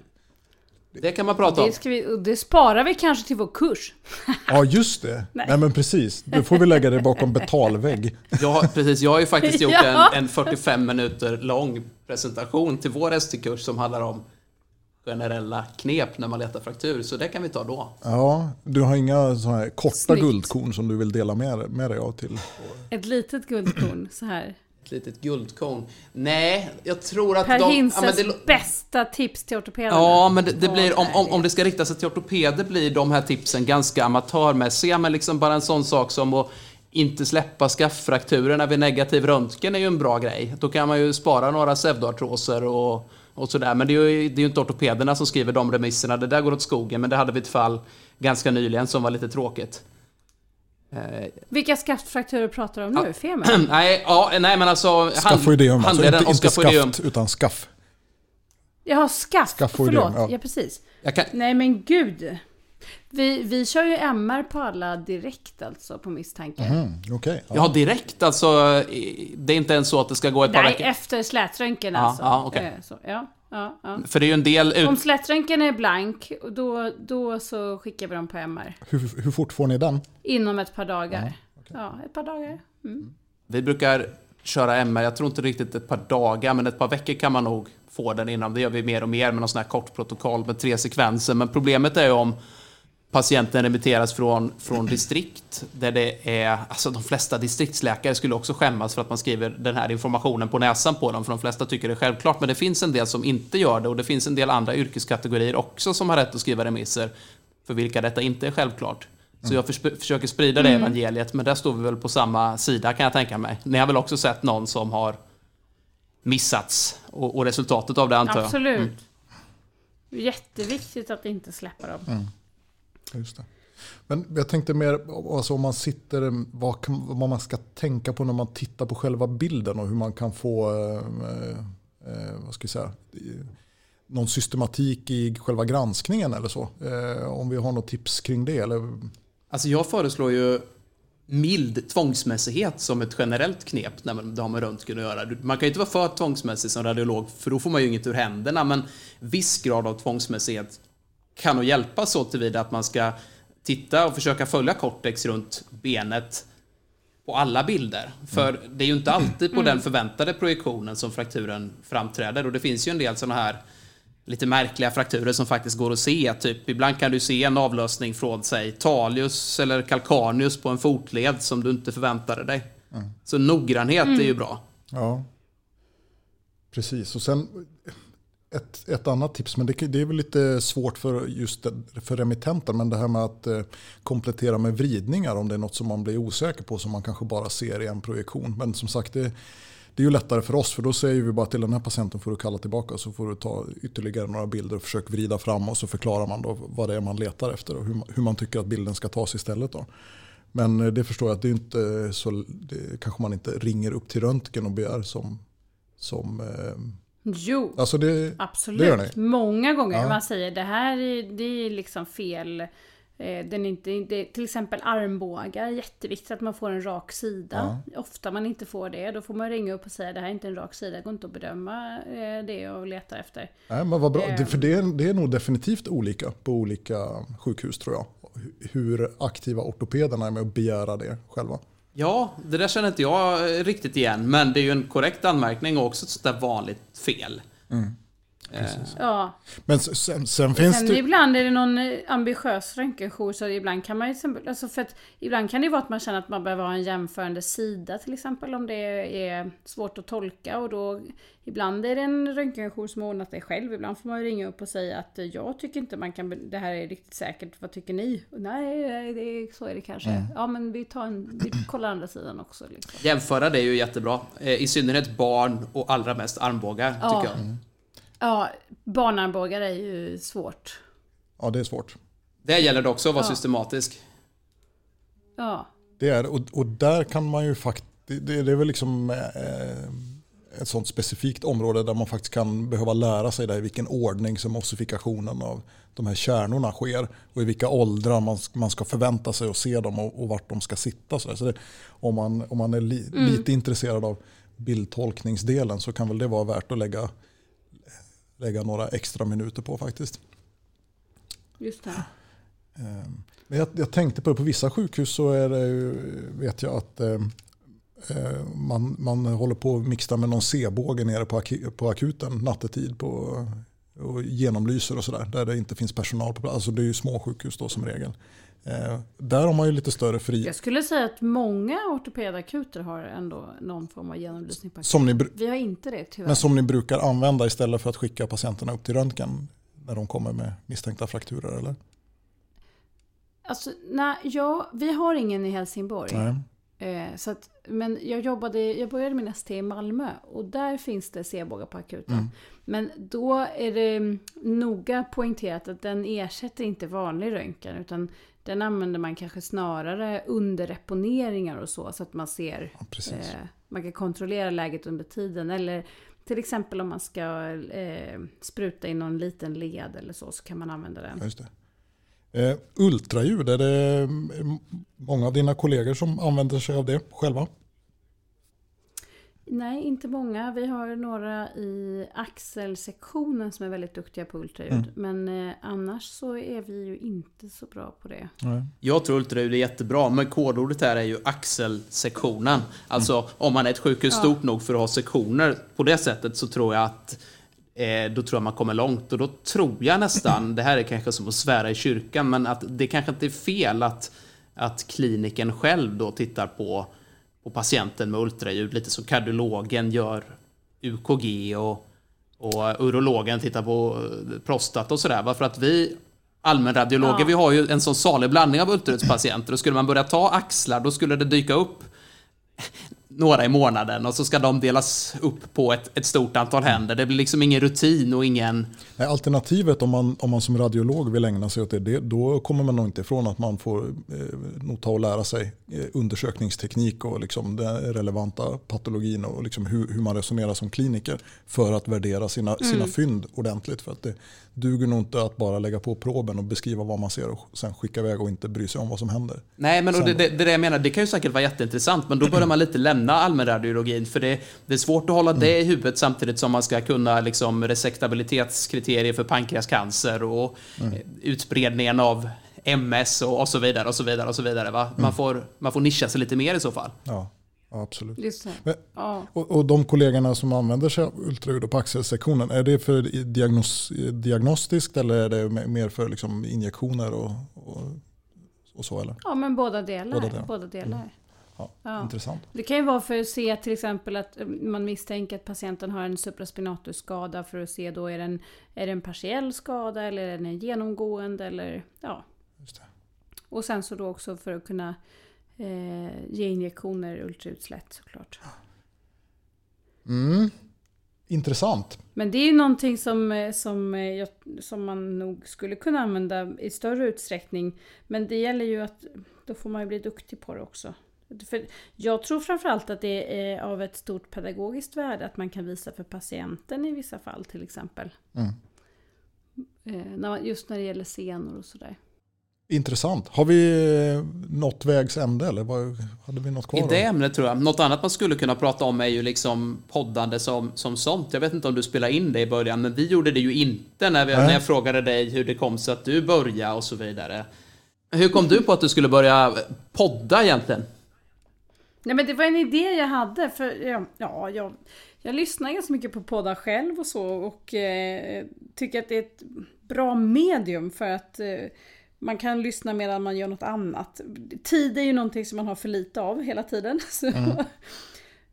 Det kan man prata om. Det, vi, det sparar vi kanske till vår kurs. Ja, just det. Nej. Nej. men precis. Då får vi lägga det bakom betalvägg. Ja, precis. Jag har ju faktiskt gjort ja. en, en 45 minuter lång presentation till vår ST-kurs som handlar om generella knep när man letar fraktur. Så det kan vi ta då. Ja, du har inga sådana här korta Snyggt. guldkorn som du vill dela med, med dig av till? Ett litet guldkorn så här. Ett litet guldkorn. Nej, jag tror att per de... Hinses ja, det, bästa tips till ortopederna. Ja, men det, det blir, om, om, om det ska rikta sig till ortopeder blir de här tipsen ganska amatörmässiga. Men liksom bara en sån sak som att inte släppa skafffrakturerna vid negativ röntgen är ju en bra grej. Då kan man ju spara några pseudoartroser och och sådär. Men det är, ju, det är ju inte ortopederna som skriver de remisserna. Det där går åt skogen. Men det hade vi ett fall ganska nyligen som var lite tråkigt. Eh, Vilka skaftfrakturer pratar du om nu? Ja. Femur? nej, ja, nej, men alltså... Skaffoideum, alltså inte, inte skaft utan skaff. Jaha, skaff. Förlåt, ja, ja precis. Kan... Nej men gud. Vi, vi kör ju MR på alla direkt alltså på misstanke. Mm, okay, ja. ja. direkt alltså. Det är inte ens så att det ska gå ett Nej, par veckor? Nej, efter slätröntgen alltså. Ja, okay. Eh, så, ja, ja, ja. För det är ju en del... Ut... Om slätröntgen är blank, då, då så skickar vi dem på MR. Hur, hur fort får ni den? Inom ett par dagar. Ja, okay. ja ett par dagar. Mm. Vi brukar köra MR, jag tror inte riktigt ett par dagar, men ett par veckor kan man nog få den innan. Det gör vi mer och mer med någon sån här kort protokoll med tre sekvenser. Men problemet är ju om patienten remitteras från, från distrikt där det är, alltså de flesta distriktsläkare skulle också skämmas för att man skriver den här informationen på näsan på dem, för de flesta tycker det är självklart, men det finns en del som inte gör det och det finns en del andra yrkeskategorier också som har rätt att skriva remisser för vilka detta inte är självklart. Så jag försöker sprida det mm. evangeliet, men där står vi väl på samma sida kan jag tänka mig. Ni har väl också sett någon som har missats och, och resultatet av det antar jag? Absolut. Mm. Jätteviktigt att inte släppa dem. Mm. Just det. Men jag tänkte mer alltså om man sitter, vad, vad, man ska tänka på när man tittar på själva bilden och hur man kan få eh, eh, vad ska jag säga, någon systematik i själva granskningen eller så. Eh, om vi har något tips kring det. Eller? Alltså jag föreslår ju mild tvångsmässighet som ett generellt knep när det har med röntgen att göra. Man kan ju inte vara för tvångsmässig som radiolog för då får man ju inget ur händerna men viss grad av tvångsmässighet kan nog hjälpa så tillvida att man ska titta och försöka följa cortex runt benet på alla bilder. För mm. det är ju inte alltid på mm. den förväntade projektionen som frakturen framträder och det finns ju en del sådana här lite märkliga frakturer som faktiskt går att se. Typ, ibland kan du se en avlösning från, säg, Talius eller Calcaneus på en fotled som du inte förväntade dig. Mm. Så noggrannhet mm. är ju bra. Ja, precis. Och sen ett, ett annat tips, men det, det, är väl lite svårt för just för remittenten, men det här med att eh, komplettera med vridningar om det är något som man blir osäker på som man kanske bara ser i en projektion. Men som sagt, det, det är ju lättare för oss för då säger vi bara till den här patienten får du kalla tillbaka så får du ta ytterligare några bilder och försöka vrida fram och så förklarar man då vad det är man letar efter och hur man, hur man tycker att bilden ska tas istället. Då. Men eh, det förstår jag att det är inte så, det kanske man inte ringer upp till röntgen och begär som, som eh, Jo, alltså det, absolut. det gör ni. Många gånger Ja. man säger det här är, det är liksom fel. Eh, Den är inte, det, till exempel armbågar, jätteviktigt att man får en rak sida. Ofta man inte får det, då får man ringa upp och säga det här är inte en rak sida, det går inte att bedöma eh, det jag letar efter. Nej, men vad bra. Eh. Det, för det är, det är nog definitivt olika på olika sjukhus tror jag. Hur aktiva ortopederna är med att begära det själva. Ja, det där känner inte jag riktigt igen, men det är ju en korrekt anmärkning och också ett sånt där vanligt fel. Mm. Eh, Ja, Men sen, sen, finns Sen det... ibland är det någon eh, ambitiös röntgenjour så ibland kan man ju alltså för att ibland kan det vara att man känner att man behöver ha en jämförande sida till exempel om det är svårt att tolka och då ibland är det en röntgenjour som har ordnat det själv. Ibland får man ju ringa upp och säga att eh, jag tycker inte man kan, det här är riktigt säkert, vad tycker ni? Och Nej, nej, det är, så är det kanske. Ja men vi tar en, vi kollar andra sidan också. Liksom. Jämföra det är ju jättebra. Eh, I synnerhet barn och allra mest armbågar, Ja. tycker jag. Ja, barnarmbågar är ju svårt. Ja, det är svårt. Det gäller det också att vara Ja. systematisk. Ja. Det är och, och där kan man ju faktiskt... Det, det är väl liksom eh, ett sånt specifikt område där man faktiskt kan behöva lära sig där i vilken ordning som ossifikationen av de här kärnorna sker och i vilka åldrar man, man ska förvänta sig att se dem och, och vart de ska sitta. Så, där. så det, om, man, om man är li, lite intresserad av bildtolkningsdelen så kan väl det vara värt att lägga, lägga några extra minuter på faktiskt. Just det. Ehm, Men jag, jag tänkte på det, på vissa sjukhus så är det, ju- vet jag att eh, eh, man, man håller på att mixtra med någon C-båge nere på, aki- på akuten nattetid på, och genomlyser och sådär. Där det inte finns personal på plats. Alltså det är ju små sjukhus då som regel. Eh, där har man ju lite större fri... Jag skulle säga att många ortopedakuter har ändå någon form av genomlysning på Som ni, Vi har inte det tyvärr. men som ni brukar använda istället för att skicka patienterna upp till röntgen när de kommer med misstänkta frakturer eller? Alltså, nej, ja, vi har ingen i Helsingborg. Eh, så att, men jag, jobbade, jag började min ST i Malmö och där finns det C-bågar på akuten. Mm. Men då är det noga poängterat att den ersätter inte vanlig röntgen utan den använder man kanske snarare under reponeringar och så så att man ser Ja. Eh, man kan kontrollera läget under tiden. Eller till exempel om man ska eh, spruta i någon liten led eller så, så kan man använda den. Just det. Eh, ultraljud, är det mm, många av dina kollegor som använder sig av det själva? Nej, inte många. Vi har några i axelsektionen som är väldigt duktiga på ultraljud. Mm. Men eh, annars så är vi ju inte så bra på det. Nej. Jag tror ultraljud är jättebra, men kodordet här är ju axelsektionen. Alltså om man är ett sjukhus Ja. stort nog för att ha sektioner på det sättet så tror jag att eh, då tror jag man kommer långt och då tror jag nästan, det här är kanske som att svära i kyrkan, men att det kanske inte är fel att, att kliniken själv då tittar på, på patienten med ultraljud, lite som kardiologen gör UKG och, och urologen tittar på eh, prostat och sådär. Varför att vi allmänradiologer, Ja. vi har ju en sån salig blandning av ultraljudspatienter och skulle man börja ta axlar då skulle det dyka upp några i månaden och så ska de delas upp på ett, ett stort antal händer. Det blir liksom ingen rutin och ingen... Nej, alternativet om man, om man som radiolog vill ägna sig åt det, det, då kommer man nog inte ifrån att man får eh, nog ta och lära sig eh, undersökningsteknik och liksom den relevanta patologin och liksom hur, hur man resonerar som kliniker för att värdera sina, sina fynd ordentligt. För att det duger nog inte att bara lägga på proben och beskriva vad man ser och sen skicka iväg och inte bry sig om vad som händer. Nej, men och det, Sen- det, det där jag menar, det kan ju säkert vara jätteintressant, men då börjar man lite lämna allmänradiologin, för det, det är svårt att hålla det i huvudet samtidigt som man ska kunna liksom resektabilitetskriterier för pankreascancer och eh, utbredningen av MS och, och så vidare och så vidare och så vidare. Va? Man, får, man får nischa sig lite mer i så fall. Ja, ja absolut. Men-. Och, och de kollegorna som använder sig av ultraljud och på axelsektionen, är det för diagnos, diagnostiskt eller är det me- mer för liksom injektioner och, och, och så? Eller? ja, men båda delar. Båda Båda delar. delar. Ja, Ja. Intressant. Det kan ju vara för att se till exempel att eh, man misstänker att patienten har en supraspinatusskada för att se då är det en, är det en partiell skada eller är den en genomgående eller ja. Och sen så då också för att kunna eh, ge injektioner ultraljudslätt såklart. Mm. Intressant. Men det är ju någonting som, eh, som, eh, jag, som man nog skulle kunna använda i större utsträckning. Men det gäller ju att då får man ju bli duktig på det också. För jag tror framförallt att det är av ett stort pedagogiskt värde att man kan visa för patienten i vissa fall till exempel. Mm. Eh, just när det gäller scener och sådär. Intressant. Har vi eh, nått vägs ände eller vad, hade vi något kvar? I det ämnet tror jag. Något annat man skulle kunna prata om är ju liksom poddande som, som sånt. Jag vet inte om du spelade in det i början, men vi gjorde det ju inte när, vi, när jag frågade dig hur det kom sig att du började och så vidare. Hur kom du på att du skulle börja podda egentligen? Nej men det var en idé jag hade för ja, ja jag, jag lyssnar ganska mycket på poddar själv och så och eh, tycker att det är ett bra medium för att eh, man kan lyssna medan man gör något annat. Tid är ju någonting som man har för lite av hela tiden. Mm.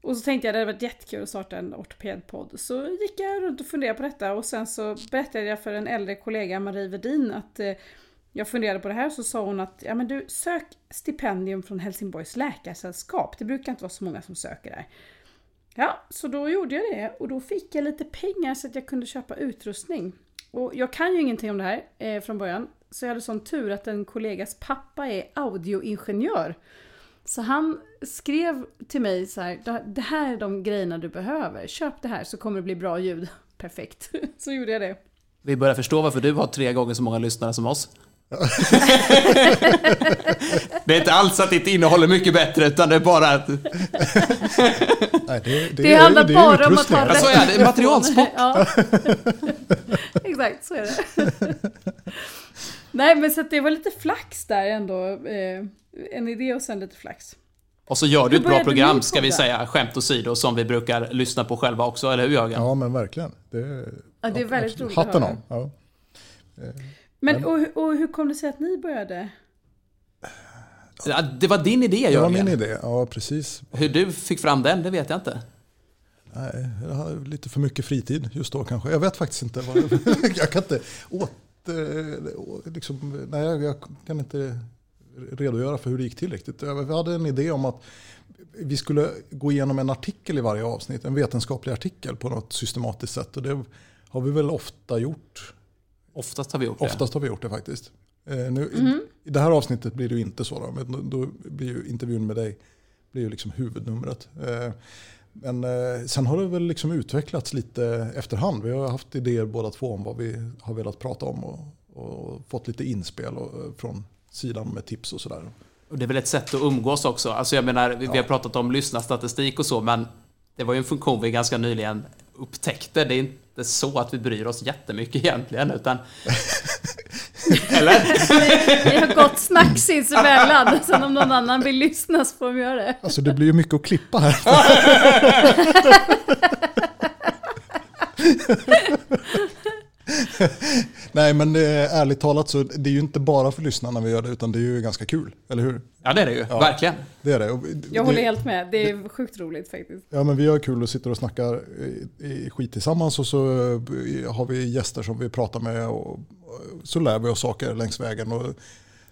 och så tänkte jag det hade varit jättekul att starta en ortopedpodd. Så gick jag runt och funderade på detta och sen så berättade jag för en äldre kollega, Marie Vedin, att eh, jag funderade på det här så sa hon att ja men du sök stipendium från Helsingborgs läkarsällskap. Det brukar inte vara så många som söker där. Ja, så då gjorde jag det och då fick jag lite pengar så att jag kunde köpa utrustning. Och jag kan ju ingenting om det här eh, från början. Så jag hade sån tur att en kollegas pappa är audioingenjör. Så han skrev till mig så här, det här är de grejerna du behöver. Köp det här så kommer det bli bra ljud. Perfekt. Så gjorde jag det. Vi börjar förstå varför du har tre gånger så många lyssnare som oss det är inte alls att ditt innehåll är mycket bättre, utan det är bara att... Nej, det, det, det handlar det bara om att ha rätt Så är det, materialsport. ja. Exakt, så är det. Nej, men så att det var lite flax där ändå. Eh, en idé och sen lite flax. Och så gör du ett bra program, ska vi säga, skämt åsido, som vi brukar lyssna på själva också, eller hur Jörgen? Ja, men verkligen. Det, ja, det är väldigt roligt Hatten av. Ja. Men och, och hur kom det sig att ni började? Ja, det var din idé, Jörgen. Det var min idé, ja precis. Hur du fick fram den, det vet jag inte. Nej, jag har lite för mycket fritid just då kanske. Jag vet faktiskt inte. Vad, jag kan inte åt, liksom, nej, jag kan inte redogöra för hur det gick till riktigt. Vi hade en idé om att vi skulle gå igenom en artikel i varje avsnitt, en vetenskaplig artikel på något systematiskt sätt. Och det har vi väl ofta gjort Oftast har vi gjort det. Oftast har vi gjort det faktiskt. Eh, nu, mm. I det här avsnittet blir det ju inte så. Då, men då blir ju intervjun med dig blir ju liksom huvudnumret. Eh, men eh, sen har det väl liksom utvecklats lite efterhand. Vi har haft idéer båda två om vad vi har velat prata om och, och fått lite inspel och, från sidan med tips och sådär. Och det är väl ett sätt att umgås också. Alltså jag menar, vi, ja. vi har pratat om lyssnarstatistik och så, men det var ju en funktion vi ganska nyligen upptäckte. Det är inte så att vi bryr oss jättemycket egentligen, utan... Eller? Vi har gått snack sinsemellan, sen om någon annan vill lyssna så får de göra det. Alltså det blir ju mycket att klippa här. Nej men eh, ärligt talat så det är ju inte bara för lyssnarna vi gör det utan det är ju ganska kul, eller hur? Ja det är det ju, ja, verkligen. Det är det. Jag håller helt med, det är sjukt roligt faktiskt. Ja men vi har kul och sitter och snackar i, skit tillsammans och så eh, har vi gäster som vi pratar med och så lär vi oss saker längs vägen. Och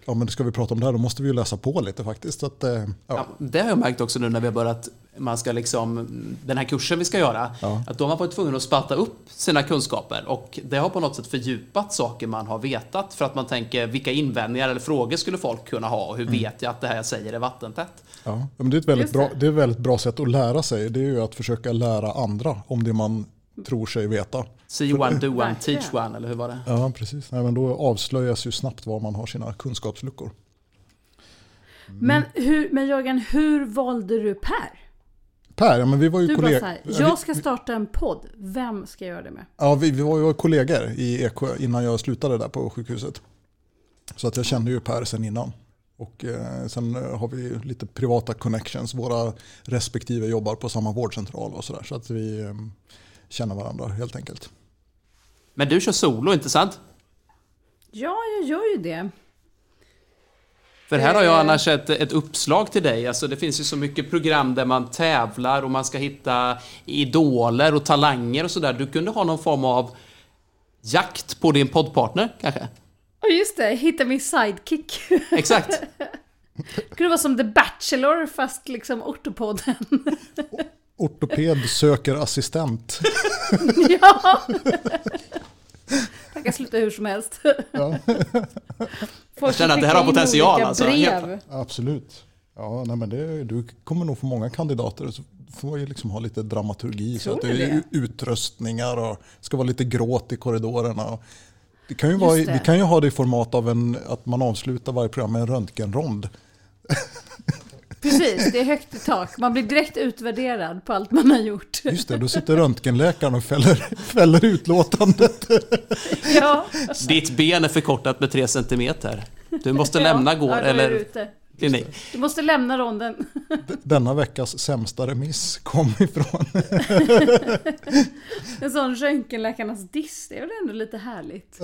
ja, men ska vi prata om det här då måste vi ju läsa på lite faktiskt. Så att, eh, ja. Ja, det har jag märkt också nu när vi har börjat, man ska liksom, den här kursen vi ska göra, ja. att då har man varit tvungen att sparta upp sina kunskaper och det har på något sätt fördjupat saker man har vetat för att man tänker vilka invändningar eller frågor skulle folk kunna ha och hur mm. vet jag att det här jag säger är vattentätt? Ja, men det är ett väldigt, bra, det är ett väldigt bra sätt att lära sig. Det är ju att försöka lära andra om det man tror sig veta. See one, do one, teach one, eller hur var det? Ja, precis. Nej, men då avslöjas ju snabbt var man har sina kunskapsluckor. Mm. Men, hur, men Jörgen, hur valde du Per? Per, ja men vi var ju kollegor. Jag ska starta en podd, vem ska jag göra det med? Ja, vi, vi var ju kollegor i Eksjö innan jag slutade där på sjukhuset. Så att jag kände ju Per sen innan. Och eh, sen har vi lite privata connections. Våra respektive jobbar på samma vårdcentral och sådär. Så att vi känner varandra helt enkelt. Men du kör solo, inte sant? Ja, jag gör ju det. För här har jag eh. annars ett, ett uppslag till dig. Alltså det finns ju så mycket program där man tävlar och man ska hitta idoler och talanger och sådär. Du kunde ha någon form av jakt på din poddpartner kanske? Ja, just det. Hitta min sidekick. Exakt. Det kunde vara som The Bachelor fast liksom ortopodden. Ortoped söker assistent. ja! Jag kan sluta hur som helst. Ja. Jag känner att det här har potential, alltså. Brev. Absolut. Ja, nej, men det, du kommer nog få många kandidater. Så får man ju liksom ha lite dramaturgi. så Tror att det är det? utröstningar och det ska vara lite gråt i korridorerna. Det kan ju vara, det. vi kan ju ha det i format av en, att man avslutar varje program med en röntgenrond. Precis, det är högt i tak. Man blir direkt utvärderad på allt man har gjort. Just det, då sitter röntgenläkaren och fäller, fäller utlåtandet. Ja, Ditt ben är förkortat med 3 centimeter. Du måste lämna gård ja, eller klinik. Du måste lämna ronden. Denna veckas sämsta remiss kom ifrån... En sån röntgenläkarnas diss, det är väl ändå lite härligt.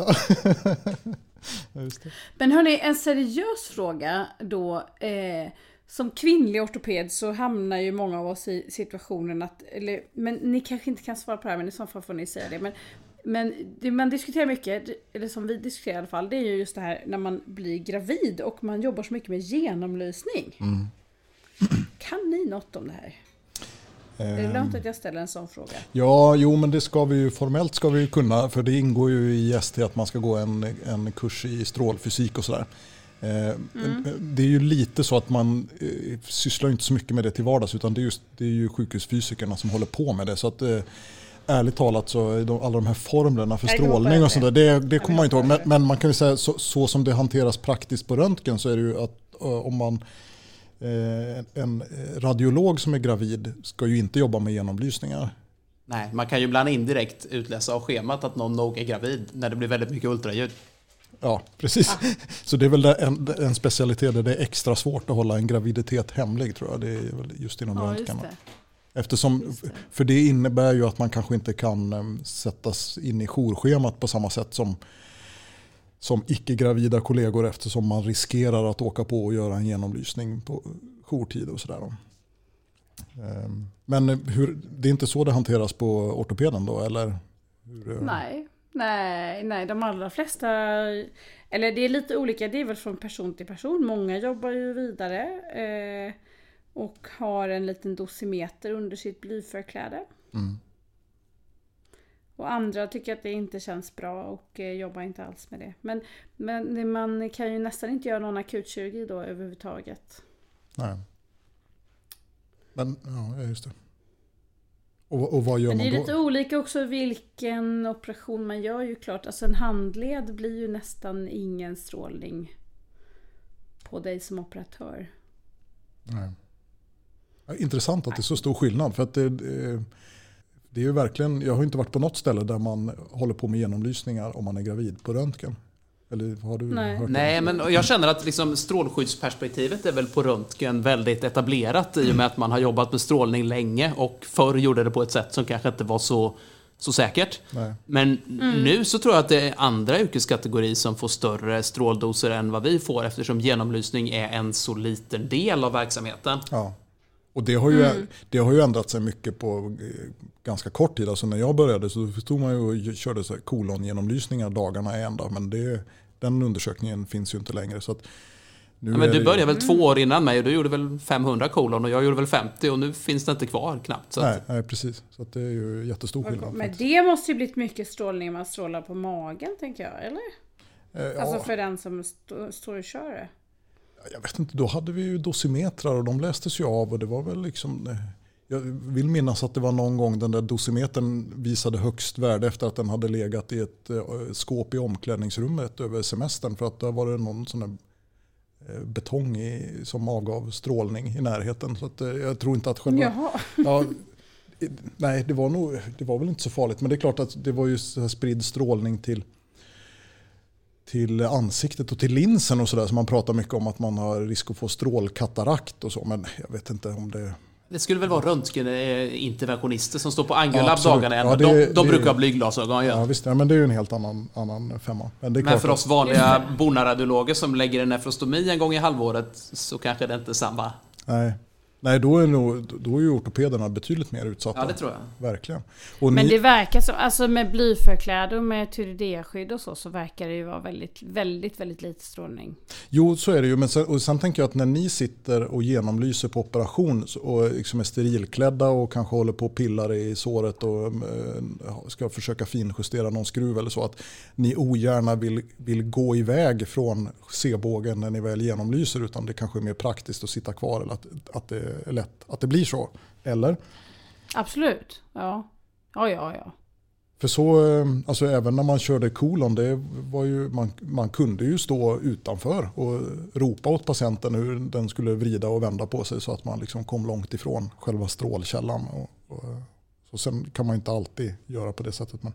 Just det. Men hörni, en seriös fråga då. Eh, som kvinnlig ortoped så hamnar ju många av oss i situationen att, eller, men ni kanske inte kan svara på det här men i så fall får ni säga det. Men, men det man diskuterar mycket, eller som vi diskuterar i alla fall, det är ju just det här när man blir gravid och man jobbar så mycket med genomlysning. Kan ni något om det här? Är det lönt att jag ställer en sån fråga? Ja, jo men det ska vi ju, formellt ska vi kunna, för det ingår ju i ST att man ska gå en, en kurs i strålfysik och sådär. Eh, Det är ju lite så att man eh, sysslar inte så mycket med det till vardags utan det är, just, det är ju sjukhusfysikerna som håller på med det. Så att, eh, ärligt talat så är de, alla de här formlerna för strålning och sånt där, det, det kommer man inte ihåg. Men, men man kan ju säga så, så som det hanteras praktiskt på röntgen så är det ju att om man en radiolog som är gravid ska ju inte jobba med genomlysningar. Nej, man kan ju ibland indirekt utläsa av schemat att någon nog är gravid när det blir väldigt mycket ultraljud. Ja, precis. Så det är väl en, en specialitet där det är extra svårt att hålla en graviditet hemlig tror jag. Det är väl just inom Ja, röntgen. Eftersom, det. för det innebär ju att man kanske inte kan em, sättas in i jourschemat på samma sätt som, som icke-gravida kollegor eftersom man riskerar att åka på och göra en genomlysning på jourtid och sådär. Em, Men hur, det är inte så det hanteras på ortopeden då eller? Hur, eh, Nej, nej, nej, de allra flesta, eller det är lite olika, det är väl från person till person. Många jobbar ju vidare eh, och har en liten dosimeter under sitt blyförkläde. Mm. Och andra tycker att det inte känns bra och eh, jobbar inte alls med det. Men, men man kan ju nästan inte göra någon akutkirurgi då överhuvudtaget. Nej. Men ja, just det. Och, och vad gör Men det är man lite då? olika också vilken operation man gör ju klart. Alltså en handled blir ju nästan ingen strålning på dig som operatör. Nej. Ja, intressant att det är så stor skillnad. För att det, det, det är ju verkligen, jag har inte varit på något ställe där man håller på med genomlysningar om man är gravid på röntgen. Eller har du Nej. hört Nej, men jag känner att liksom strålskyddsperspektivet är väl på röntgen väldigt etablerat i och med att man har jobbat med strålning länge och förr gjorde det på ett sätt som kanske inte var så, så säkert. Nej. Men nu så tror jag att det är andra yrkeskategorier som får större stråldoser än vad vi får eftersom genomlysning är en så liten del av verksamheten. Ja. Och det har, ju, Mm. det har ju ändrat sig mycket på eh, ganska kort tid. Alltså när jag började så stod man ju och körde så kolongenomlysningar dagarna i ända. Men det, den undersökningen finns ju inte längre. Så att nu Ja, men du det- började väl två år innan mig och du gjorde väl 500 kolon och jag gjorde väl 50 och nu finns det inte kvar knappt. Så Nej, att, nej, precis. Så att det är ju jättestor skillnad. Men faktiskt. det måste ju blivit mycket strålning när man strålar på magen tänker jag, eller? Eh, Alltså ja. för den som stå, står och kör det. Jag vet inte, då hade vi ju dosimetrar och de lästes ju av och det var väl liksom... eh, Jag vill minnas att det var någon gång den där dosimetern visade högst värde efter att den hade legat i ett eh, skåp i omklädningsrummet över semestern för att där var det någon sån där eh, betong i, som avgav strålning i närheten. Så att, jag tror inte att själva... Jaha. Ja, nej, det var, nog, det var väl inte så farligt. Men det är klart att det var ju spridd strålning till, till ansiktet och till linsen och sådär. Så man pratar mycket om att man har risk att få strålkatarakt och så. Men jag vet inte om det... det skulle väl vara röntgeninterventionister som står på Angiolab Ja, dagarna. Ja, det- de de det- brukar ha blyglasögon. Ja, visst, ja, men det är ju en helt annan, annan femma. Men, Men för att- oss vanliga bonaradiologer som lägger en nefrostomi en gång i halvåret så kanske det inte är samma. Nej. Nej, då är, nog, då är ju ortopederna betydligt mer utsatta. Ja, det tror jag. Verkligen. Och Men ni, det verkar så, alltså med blyförkläde och med tyridea-skydd och så, så verkar det ju vara väldigt, väldigt, väldigt lite strålning. Jo, så är det ju. Men sen, och sen tänker jag att när ni sitter och genomlyser på operation och liksom är sterilklädda och kanske håller på och pillar i såret och eh, ska försöka finjustera någon skruv eller så. Att ni ogärna vill, vill gå iväg från C-bågen när ni väl genomlyser utan det kanske är mer praktiskt att sitta kvar eller att, att det lätt att det blir så. Eller? Absolut, ja. Ja, ja, ja. För så, eh, alltså även när man körde kolon, det var ju, man, man kunde ju stå utanför och ropa åt patienten hur den skulle vrida och vända på sig så att man liksom kom långt ifrån själva strålkällan. Och, och, så sen kan man inte alltid göra på det sättet. Men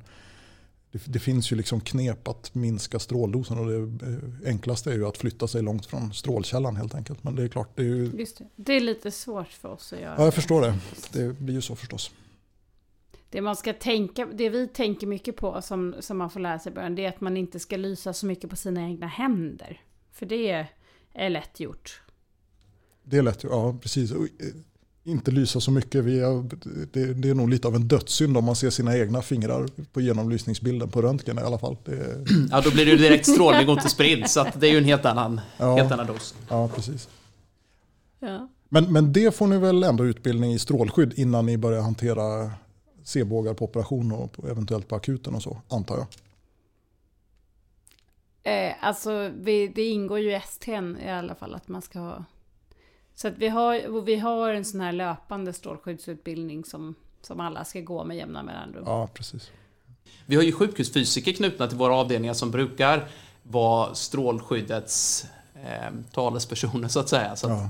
det, det finns ju liksom knep att minska stråldosen och det eh, enklaste är ju att flytta sig långt från strålkällan helt enkelt. Men det är klart, det är ju, Just det. Det är lite svårt för oss att göra. ja, jag förstår det. Det blir ju så förstås. Det man ska tänka, det vi tänker mycket på som, som man får lära sig i början, det är att man inte ska lysa så mycket på sina egna händer. För det är lätt gjort. Det är lätt, ja precis. Inte lysa så mycket. Vi är, det, det är nog lite av en dödssynd om man ser sina egna fingrar på genomlysningsbilden på röntgen i alla fall. Det, är- Ja, då blir det ju direkt strålning och inte spridd, så att det är ju en helt annan, Ja. helt annan dos. ja, precis. Ja. Men, men det får ni väl ändå utbildning i strålskydd innan ni börjar hantera C-bågar på operation och eventuellt på akuten och så, antar jag. Eh, alltså, vi, det ingår ju i STN i alla fall att man ska ha... Så att vi har, och vi har en sån här löpande strålskyddsutbildning som, som alla ska gå med jämna mellanrum. Ja, precis. Vi har ju sjukhusfysiker knutna till våra avdelningar som brukar vara strålskyddets eh, talespersoner så att säga. Så att, Ja.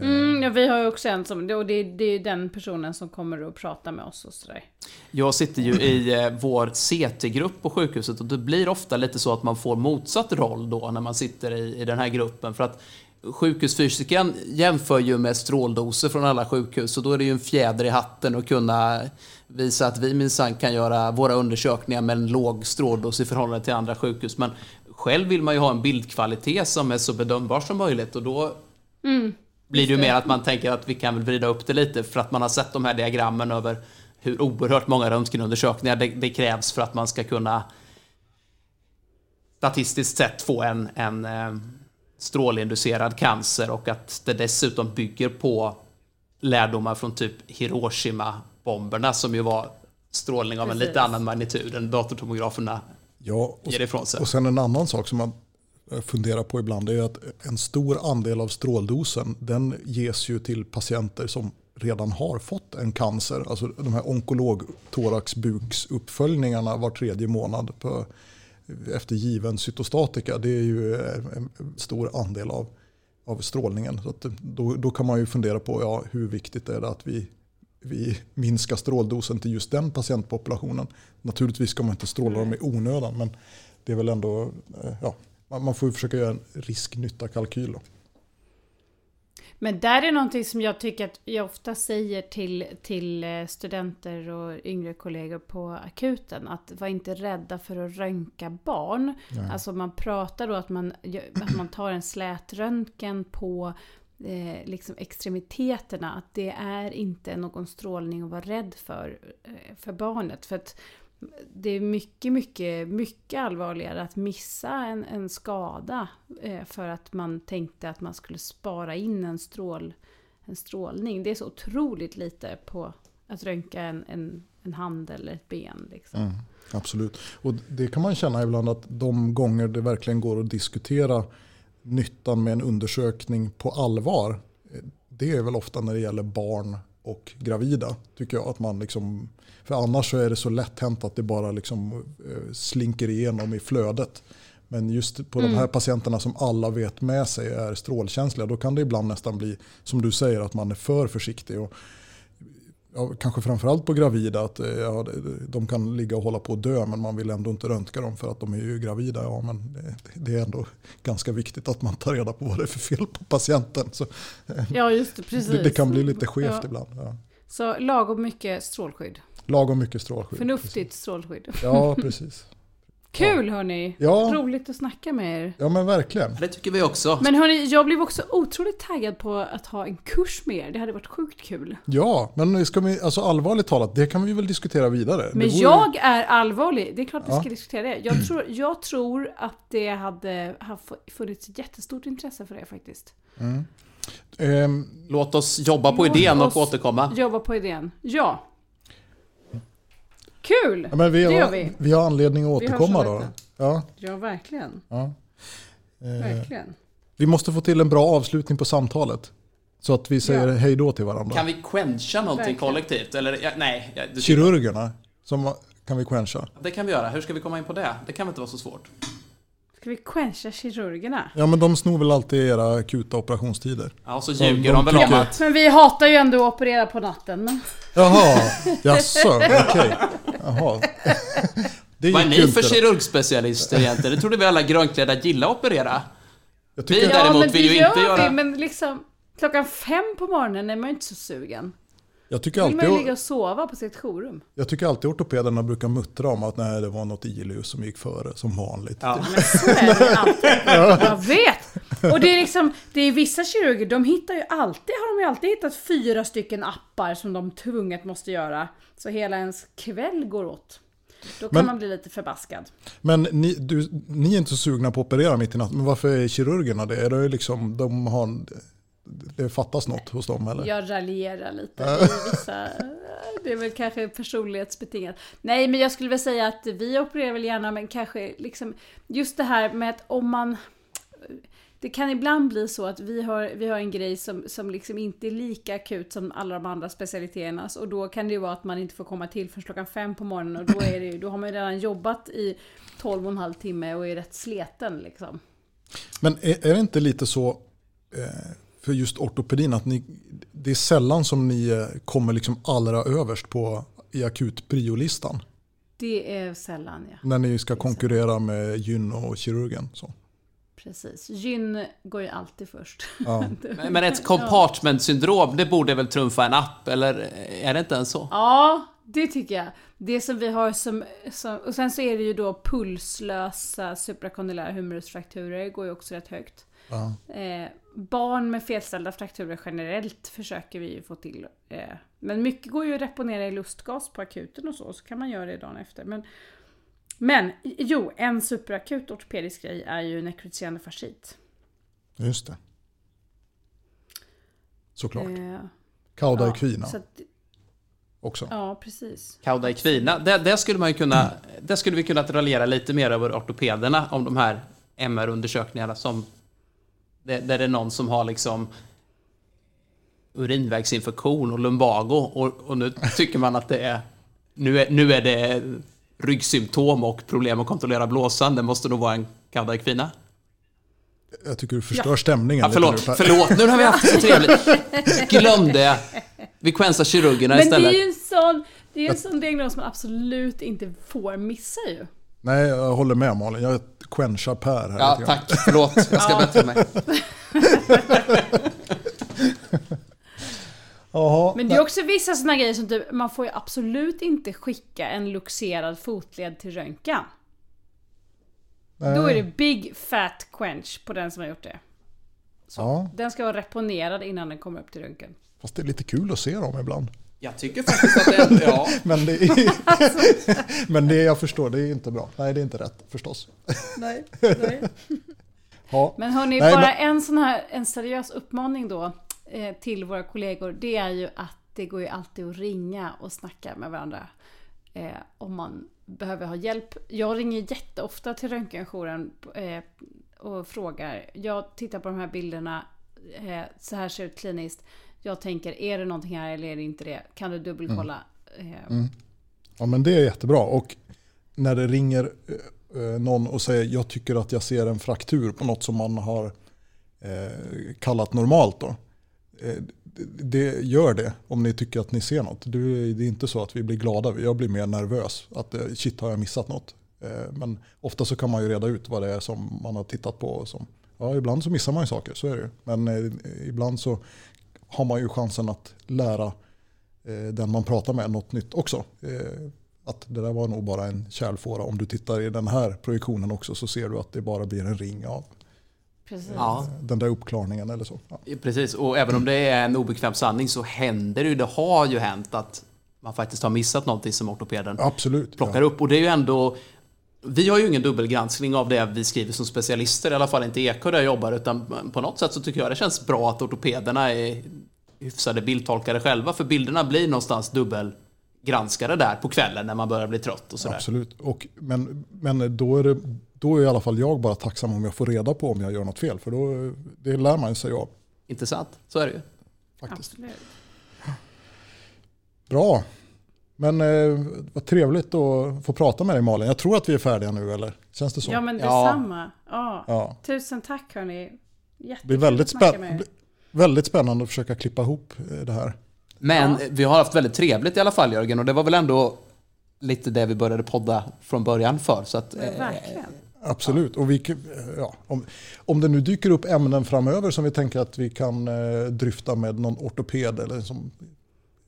Mm, ja, vi har ju också en som, och det, det är ju den personen som kommer att prata med oss och sådär. Jag sitter ju i eh, vår CT-grupp på sjukhuset och det blir ofta lite så att man får motsatt roll då när man sitter i, i den här gruppen. För att sjukhusfysikern jämför ju med stråldoser från alla sjukhus och då är det ju en fjäder i hatten att kunna visa att vi minsann kan göra våra undersökningar med en låg stråldos i förhållande till andra sjukhus. Men själv vill man ju ha en bildkvalitet som är så bedömbar som möjligt och då blir det ju mer att man tänker att vi kan väl vrida upp det lite för att man har sett de här diagrammen över hur oerhört många röntgenundersökningar det, det krävs för att man ska kunna statistiskt sett få en, en eh, strålinducerad cancer och att det dessutom bygger på lärdomar från typ Hiroshima-bomberna som ju var strålning av en Precis. lite annan magnitud än datortomograferna Ja, och, ger ifrån sig. och sen en annan sak som man eh, funderar på ibland är att en stor andel av stråldosen den ges ju till patienter som redan har fått en cancer. Alltså de här onkolog-thoraxbuksuppföljningarna var tredje månad på, efter given cytostatika. Det är ju eh, en stor andel av, av strålningen. Så att då, då kan man ju fundera på ja, hur viktigt är det att vi vi minskar stråldosen till just den patientpopulationen. Naturligtvis ska man inte stråla dem i onödan men det är väl ändå, eh, ja, man man får ju försöka göra en risk-nytta-kalkyl. Men där är någonting som jag tycker att jag ofta säger till, till eh, studenter och yngre kollegor på akuten. Att var inte rädda för att röntga barn. Alltså man pratar då att man, att man tar en slätröntgen på eh, liksom extremiteterna. Att det är inte någon strålning att vara rädd för, eh, för barnet. För att det är mycket, mycket, mycket allvarligare att missa en, en skada eh, för att man tänkte att man skulle spara in en, strål, en strålning. Det är så otroligt lite på att röntga en, en, en hand eller ett ben. Liksom. Mm, absolut. Och det kan man känna ibland att de gånger det verkligen går att diskutera nyttan med en undersökning på allvar. Eh, det är väl ofta när det gäller barn och gravida. Tycker jag att man liksom, för annars så är det så lätt hänt att det bara liksom eh, slinker igenom i flödet. Men just på de här patienterna som alla vet med sig är strålkänsliga, då kan det ibland nästan bli, som du säger, att man är för försiktig. Och ja, kanske framförallt på gravida, att eh, ja, de- kan ligga och hålla på att dö men man vill ändå inte röntga dem för att de är ju gravida. Ja, men det, det är ändå ganska viktigt att man tar reda på vad det är för fel på patienten. Så Ja, just det. Precis. det, det kan bli lite skevt Ja. ibland. Ja. Så lagom mycket strålskydd. Lagom mycket strålskydd. Förnuftigt strålskydd. Ja, precis. Kul hörni! Ja. Roligt att snacka med er. Ja men verkligen. Det tycker vi också. Men hörni, jag blev också otroligt taggad på att ha en kurs med er. Det hade varit sjukt kul. Ja, men ska vi, alltså allvarligt talat, det kan vi väl diskutera vidare. Men vore- jag är allvarlig. Det är klart vi Ja. ska diskutera det. Jag tror, jag tror att det hade haft funnits ett jättestort intresse för det faktiskt. Ehm, Låt oss jobba på Låt idén och återkomma. Jobba på idén. Ja. Kul! ja, men vi, det gör har, vi. vi har anledning att återkomma om då. Ja, Ja, verkligen. ja. Eh, Verkligen. vi måste få till en bra avslutning på samtalet. Så att vi säger Ja. hej då till varandra. Kan vi quencha någonting Verkligen. kollektivt? Eller, ja, nej. Kirurgerna, som kan vi quencha. Det kan vi göra. Hur ska vi komma in på det? Det kan väl inte vara så svårt? Ska vi quencha kirurgerna? Ja men de snor väl alltid era akuta operationstider. Ja, så de ljuger de väl om att... Men vi hatar ju ändå att operera på natten. Men... Jaha, jaså, okej. Jaha. Det Vad är ni för kirurgspecialister egentligen? Det trodde vi alla grönklädda gillar att operera. Jag Vi däremot men det vill ju gör inte vi, göra- men liksom klockan fem på morgonen är man ju inte så sugen. Jag, tycker Då vill man ju ligga alltid, och sova på sitt jourrum. jag tycker alltid ortopederna brukar muttra om att nej, det var något ilus som gick före, som vanligt. Ja. Men så är det alltid. Jag vet! Och det är liksom, det är vissa kirurger, de hittar ju alltid, har de ju alltid hittat fyra stycken appar som de tvunget måste göra. Så hela ens kväll går åt. Då kan Men- man bli lite förbaskad. Men ni, du, ni är inte så sugna på att operera mitt i natten, men varför är kirurgerna det? Är det liksom, de har, det fattas något hos dem eller? Jag raljerar lite i vissa... Det är väl kanske personlighetsbetingat. Nej, men jag skulle väl säga att vi opererar väl gärna, men kanske liksom... Just det här med att om man... Det kan ibland bli så att vi har, vi har en grej som, som liksom inte är lika akut som alla de andra specialiteterna. Och då kan det ju vara att man inte får komma till förrän klockan fem på morgonen. Och då, är det, ju- då har man ju redan jobbat i 12 och en halv timme och är rätt sleten liksom. Men är, är det inte lite så eh, för just ortopedin att ni, det är sällan som ni eh, kommer liksom allra överst på i akut priolistan? Det är sällan ja. När ni ska konkurrera med gyn och kirurgen. Så. Precis. Gyn går ju alltid först. Ja. Men men ett compartment-syndrom, det borde väl trumfa en app? Eller är det inte ens så? Ja, det tycker jag. Det som vi har som, som... Och sen så är det ju då pulslösa suprakondylära humerusfrakturer går ju också rätt högt. Ja. Eh, barn med felställda frakturer generellt försöker vi ju få till. Eh, men mycket går ju att reponera i lustgas på akuten och så, så kan man göra det dagen efter. Men, men jo, en superakut ortopedisk grej är ju nekrotiserande fascit. Just det. Såklart. Eh, Cauda ja, equina så att, också. ja, precis. Cauda equina. Det, det skulle man ju kunna... Det skulle vi kunna raljera lite mer över ortopederna om de här MR-undersökningarna som... Det, där det är någon som har liksom urinvägsinfektion och lumbago och, och nu tycker man att det är... Nu är, nu är det ryggsymptom och problem att kontrollera blåsan. Det måste nog vara en cauda equina. Jag tycker du förstör stämningen. Ja, lite förlåt, nu, Per. förlåt. Nu har vi haft det så trevligt. Glöm det. Vi quensar kirurgerna Men det istället. är ju en sån, det är en sån diagnos man absolut inte får missa ju. Nej, jag håller med Malin. Jag quenchar Per här Ja, tack. Förlåt. Jag ska bättra mig. Jaha, Men det är också vissa såna grejer som typ, man får ju absolut inte skicka en luxerad fotled till röntgen. nej. Då är det big fat quench på den som har gjort det. Så. Ja. Den ska vara reponerad innan den kommer upp till röntgen. Fast det är lite kul att se dem ibland. Jag tycker faktiskt att det är... Ja. Men det, är, men det jag förstår, det är inte bra. Nej, det är inte rätt förstås. Nej, nej. Ja. Men hörni, Nej, bara men- en sån här en seriös uppmaning då eh, till våra kollegor. Det är ju att det går ju alltid att ringa och snacka med varandra. Eh, om man behöver ha hjälp. Jag ringer jätteofta till röntgenjouren eh, och frågar. Jag tittar på de här bilderna. Eh, så här ser det ut kliniskt. Jag tänker, är det någonting här eller är det inte det? Kan du dubbelkolla? Eh, ja, men det är jättebra. Och när det ringer eh, eh, någon och säger jag tycker att jag ser en fraktur på något som man har kallat normalt. Då. Det- gör det om ni tycker att ni ser något. Det är inte så att vi blir glada, jag blir mer nervös. Att shit har jag missat något? Men ofta så kan man ju reda ut vad det är som man har tittat på. Som, ja, ibland så missar man ju saker, så är det ju. Men ibland så har man ju chansen att lära eh, den man pratar med något nytt också. Eh, att det där var nog bara en kärlfåra. Om du tittar i den här projektionen också så ser du att det bara blir en ring av Precis. Ja. den där uppklarningen eller så. Ja. Precis, och även om det är en obekväm sanning så händer det ju, det har ju hänt att man faktiskt har missat någonting som ortopeden Absolut. plockar upp. Och det är ju ändå... Vi har ju ingen dubbelgranskning av det vi skriver som specialister, i alla fall inte i Eko där jag jobbar, utan på något sätt så tycker jag det känns bra att ortopederna är hyfsade bildtolkare själva, för bilderna blir någonstans dubbelgranskade där på kvällen när man börjar bli trött och sådär. Absolut. Och, men men då, är det, då är i alla fall jag bara tacksam om jag får reda på om jag gör något fel. För då, det lär man sig av. Intressant, så är det ju. Faktiskt. Absolut. Bra. Men eh, vad trevligt att få prata med dig Malin. Jag tror att vi är färdiga nu eller? Känns det så? Ja men detsamma. Ja. Ja. Tusen tack hörni. Det blir väldigt, er. väldigt spännande att försöka klippa ihop eh, det här. Men Ja. vi har haft väldigt trevligt i alla fall Jörgen, och det var väl ändå lite det vi började podda från början för. Så att, eh, Verkligen. Absolut. Och vi, ja, om, om det nu dyker upp ämnen framöver som vi tänker att vi kan eh, dryfta med någon ortoped eller som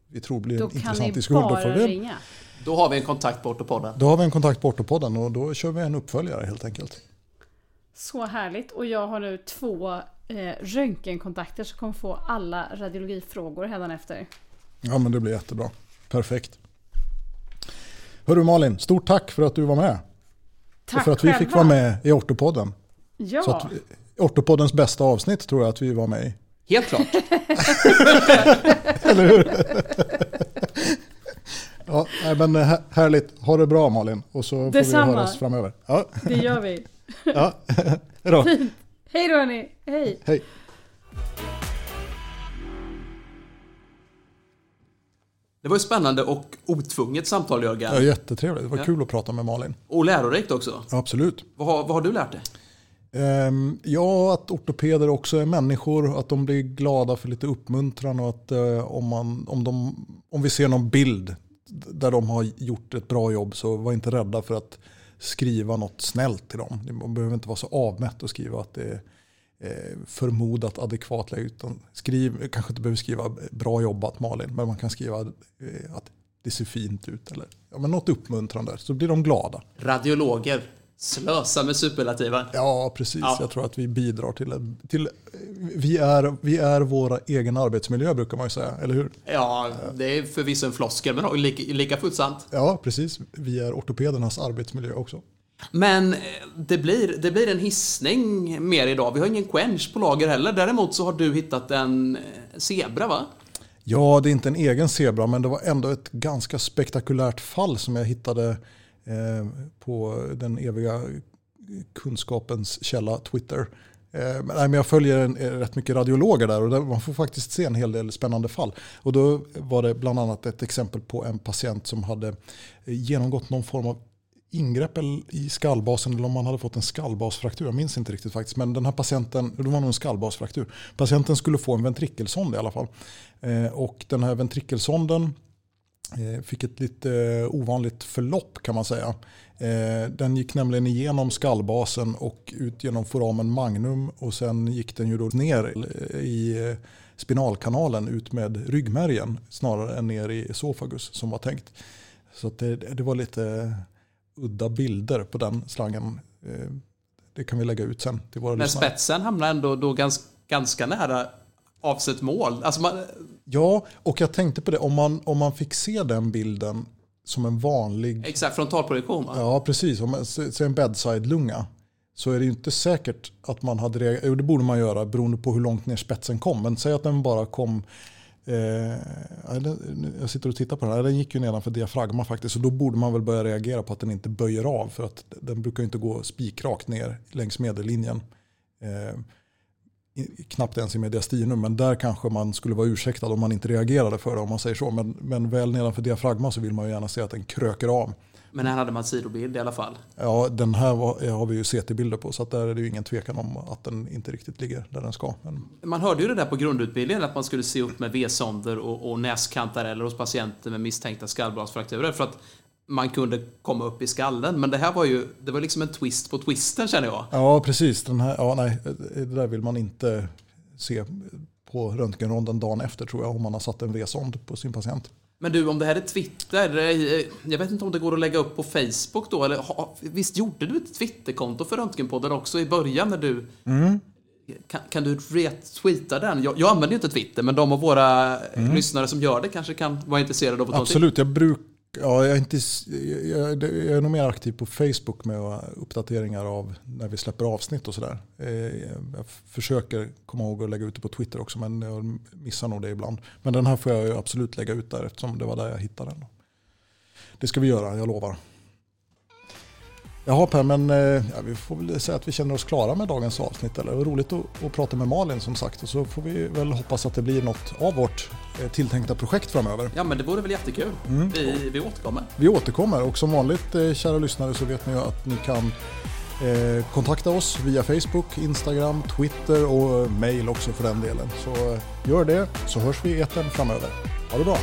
vi tror blir Då en kan intressant ni diskussion. Då, bara får vi, ringa. då har vi en kontakt på Ortopodden. då har vi en kontakt på Ortopodden och då kör vi en uppföljare helt enkelt. Så härligt. Och jag har nu två eh, röntgenkontakter som kommer få alla radiologifrågor hädanefter. Ja men det blir jättebra. Perfekt. Hörru Malin, stort tack för att du var med. Tack och för att vi själva. fick vara med i Ortopodden. Ja, Så att, Ortopoddens bästa avsnitt tror jag att vi var med i. Helt klart. Ja, nej, men eh, här- härligt. Ha det bra Malin. Och så får Detsamma. vi höras framöver. Ja, det gör vi. ja. Hejdå. Hej då hörni. Hej. Hej. Det var ju spännande och otvunget samtal Jörgen. Ja, jättetrevligt. Det var Ja. kul att prata med Malin. Och lärorikt också. Absolut. Vad har, vad har du lärt dig? Ehm, ja, att ortopeder också är människor. Att de blir glada för lite uppmuntran. Och att eh, om, man, om, de, om vi ser någon bild där de har gjort ett bra jobb så var inte rädda för att skriva något snällt till dem. Man behöver inte vara så avmätt och skriva att det är eh, förmodat adekvat. Utan skriv, kanske inte behöver skriva bra jobbat Malin, men man kan skriva eh, att det ser fint ut. Eller ja, men något uppmuntrande, så blir de glada. Radiologer. Slösa med superlativen. Ja, precis. Ja. Jag tror att vi bidrar till, en- till vi, är, vi är våra egen arbetsmiljö brukar man ju säga, eller hur? Ja, det är förvisso en floskel, men lika, lika fullt sant. Ja, precis. Vi är ortopedernas arbetsmiljö också. Men eh, det blir, det blir en hissning mer idag. Vi har ingen quench på lager heller. Däremot så har du hittat en eh, zebra, va? Ja, det är inte en egen zebra, men det var ändå ett ganska spektakulärt fall som jag hittade Eh, på den eviga kunskapens källa Twitter. Eh, men, jag följer en, eh, rätt mycket radiologer där och där man får faktiskt se en hel del spännande fall. Och då var det bland annat ett exempel på en patient som hade genomgått någon form av ingrepp i skallbasen eller om man hade fått en skallbasfraktur. Jag minns inte riktigt faktiskt. Men den här patienten, det var nog en skallbasfraktur. Patienten skulle få en ventrikelsond i alla fall. Och den här ventrikelsonden fick ett lite eh, ovanligt förlopp kan man säga. Eh, den gick nämligen igenom skallbasen och ut genom foramen magnum och sen gick den ju då ner i eh, spinalkanalen ut med ryggmärgen snarare än ner i esophagus som var tänkt. Så det, det var lite udda bilder på den slangen. Eh, Det kan vi lägga ut sen till våra Men lyssnare. spetsen hamnar ändå då ganska, ganska nära avsett mål. Alltså man, Ja, och jag tänkte på det. Om man, om man fick se den bilden som en vanlig... exakt, frontalprojektion va? Ja, precis. Om man ser en bedside-lunga så är det ju inte säkert att man hade reagerat. Jo, det borde man göra beroende på hur långt ner spetsen kom. Men säg att den bara kom... Eh, jag sitter och tittar på den här. Den gick ju nedanför diafragma faktiskt. Så då borde man väl börja reagera på att den inte böjer av. För att den brukar ju inte gå spikrakt ner längs medellinjen. Eh, knappt ens i mediastinum, men där kanske man skulle vara ursäktad om man inte reagerade för det om man säger så. Men, men väl nedanför diafragma så vill man ju gärna se att den kröker av. Men här hade man sidobild i alla fall. Ja, den här var, har vi ju CT-bilder på så där är det ju ingen tvekan om att den inte riktigt ligger där den ska. Men, Man hörde ju det där på grundutbildningen att man skulle se upp med V-sonder och, och näskantareller hos patienter med misstänkta skallbladsfrakturer för att man kunde komma upp i skallen. Men det här var ju, det var liksom en twist på twisten känner jag. ja, precis. Den här, ja, nej, det där vill man inte se på röntgenronden dagen efter tror jag om man har satt en V-sond på sin patient. Men du, om det här är Twitter, eh, jag vet inte om det går att lägga upp på Facebook då, eller visst gjorde du ett Twitterkonto för Röntgenpodden också i början när du... Mm. Kan, kan, du retweeta den? Jag, jag använder ju inte Twitter, men de av våra mm. lyssnare som gör det kanske kan vara intresserade av att Absolut, jag brukar Ja, jag, är inte, jag, jag, är nog mer aktiv på Facebook med uppdateringar av när vi släpper avsnitt och sådär. Eh, jag försöker komma ihåg att lägga ut det på Twitter också men jag missar nog det ibland. Men den här får jag absolut lägga ut där eftersom det var där jag hittade den. Det ska vi göra, jag lovar. Jaha Per, men eh, ja, vi får väl säga att vi känner oss klara med dagens avsnitt. Eller? Det var roligt att, att prata med Malin som sagt och så får vi väl hoppas att det blir något av vårt eh, tilltänkta projekt framöver. Ja men det vore väl jättekul. Mm. Vi, vi återkommer. Vi återkommer och som vanligt eh, kära lyssnare så vet ni att ni kan eh, kontakta oss via Facebook, Instagram, Twitter och mail också för den delen. Så gör det så hörs vi i etern framöver. Ha det bra!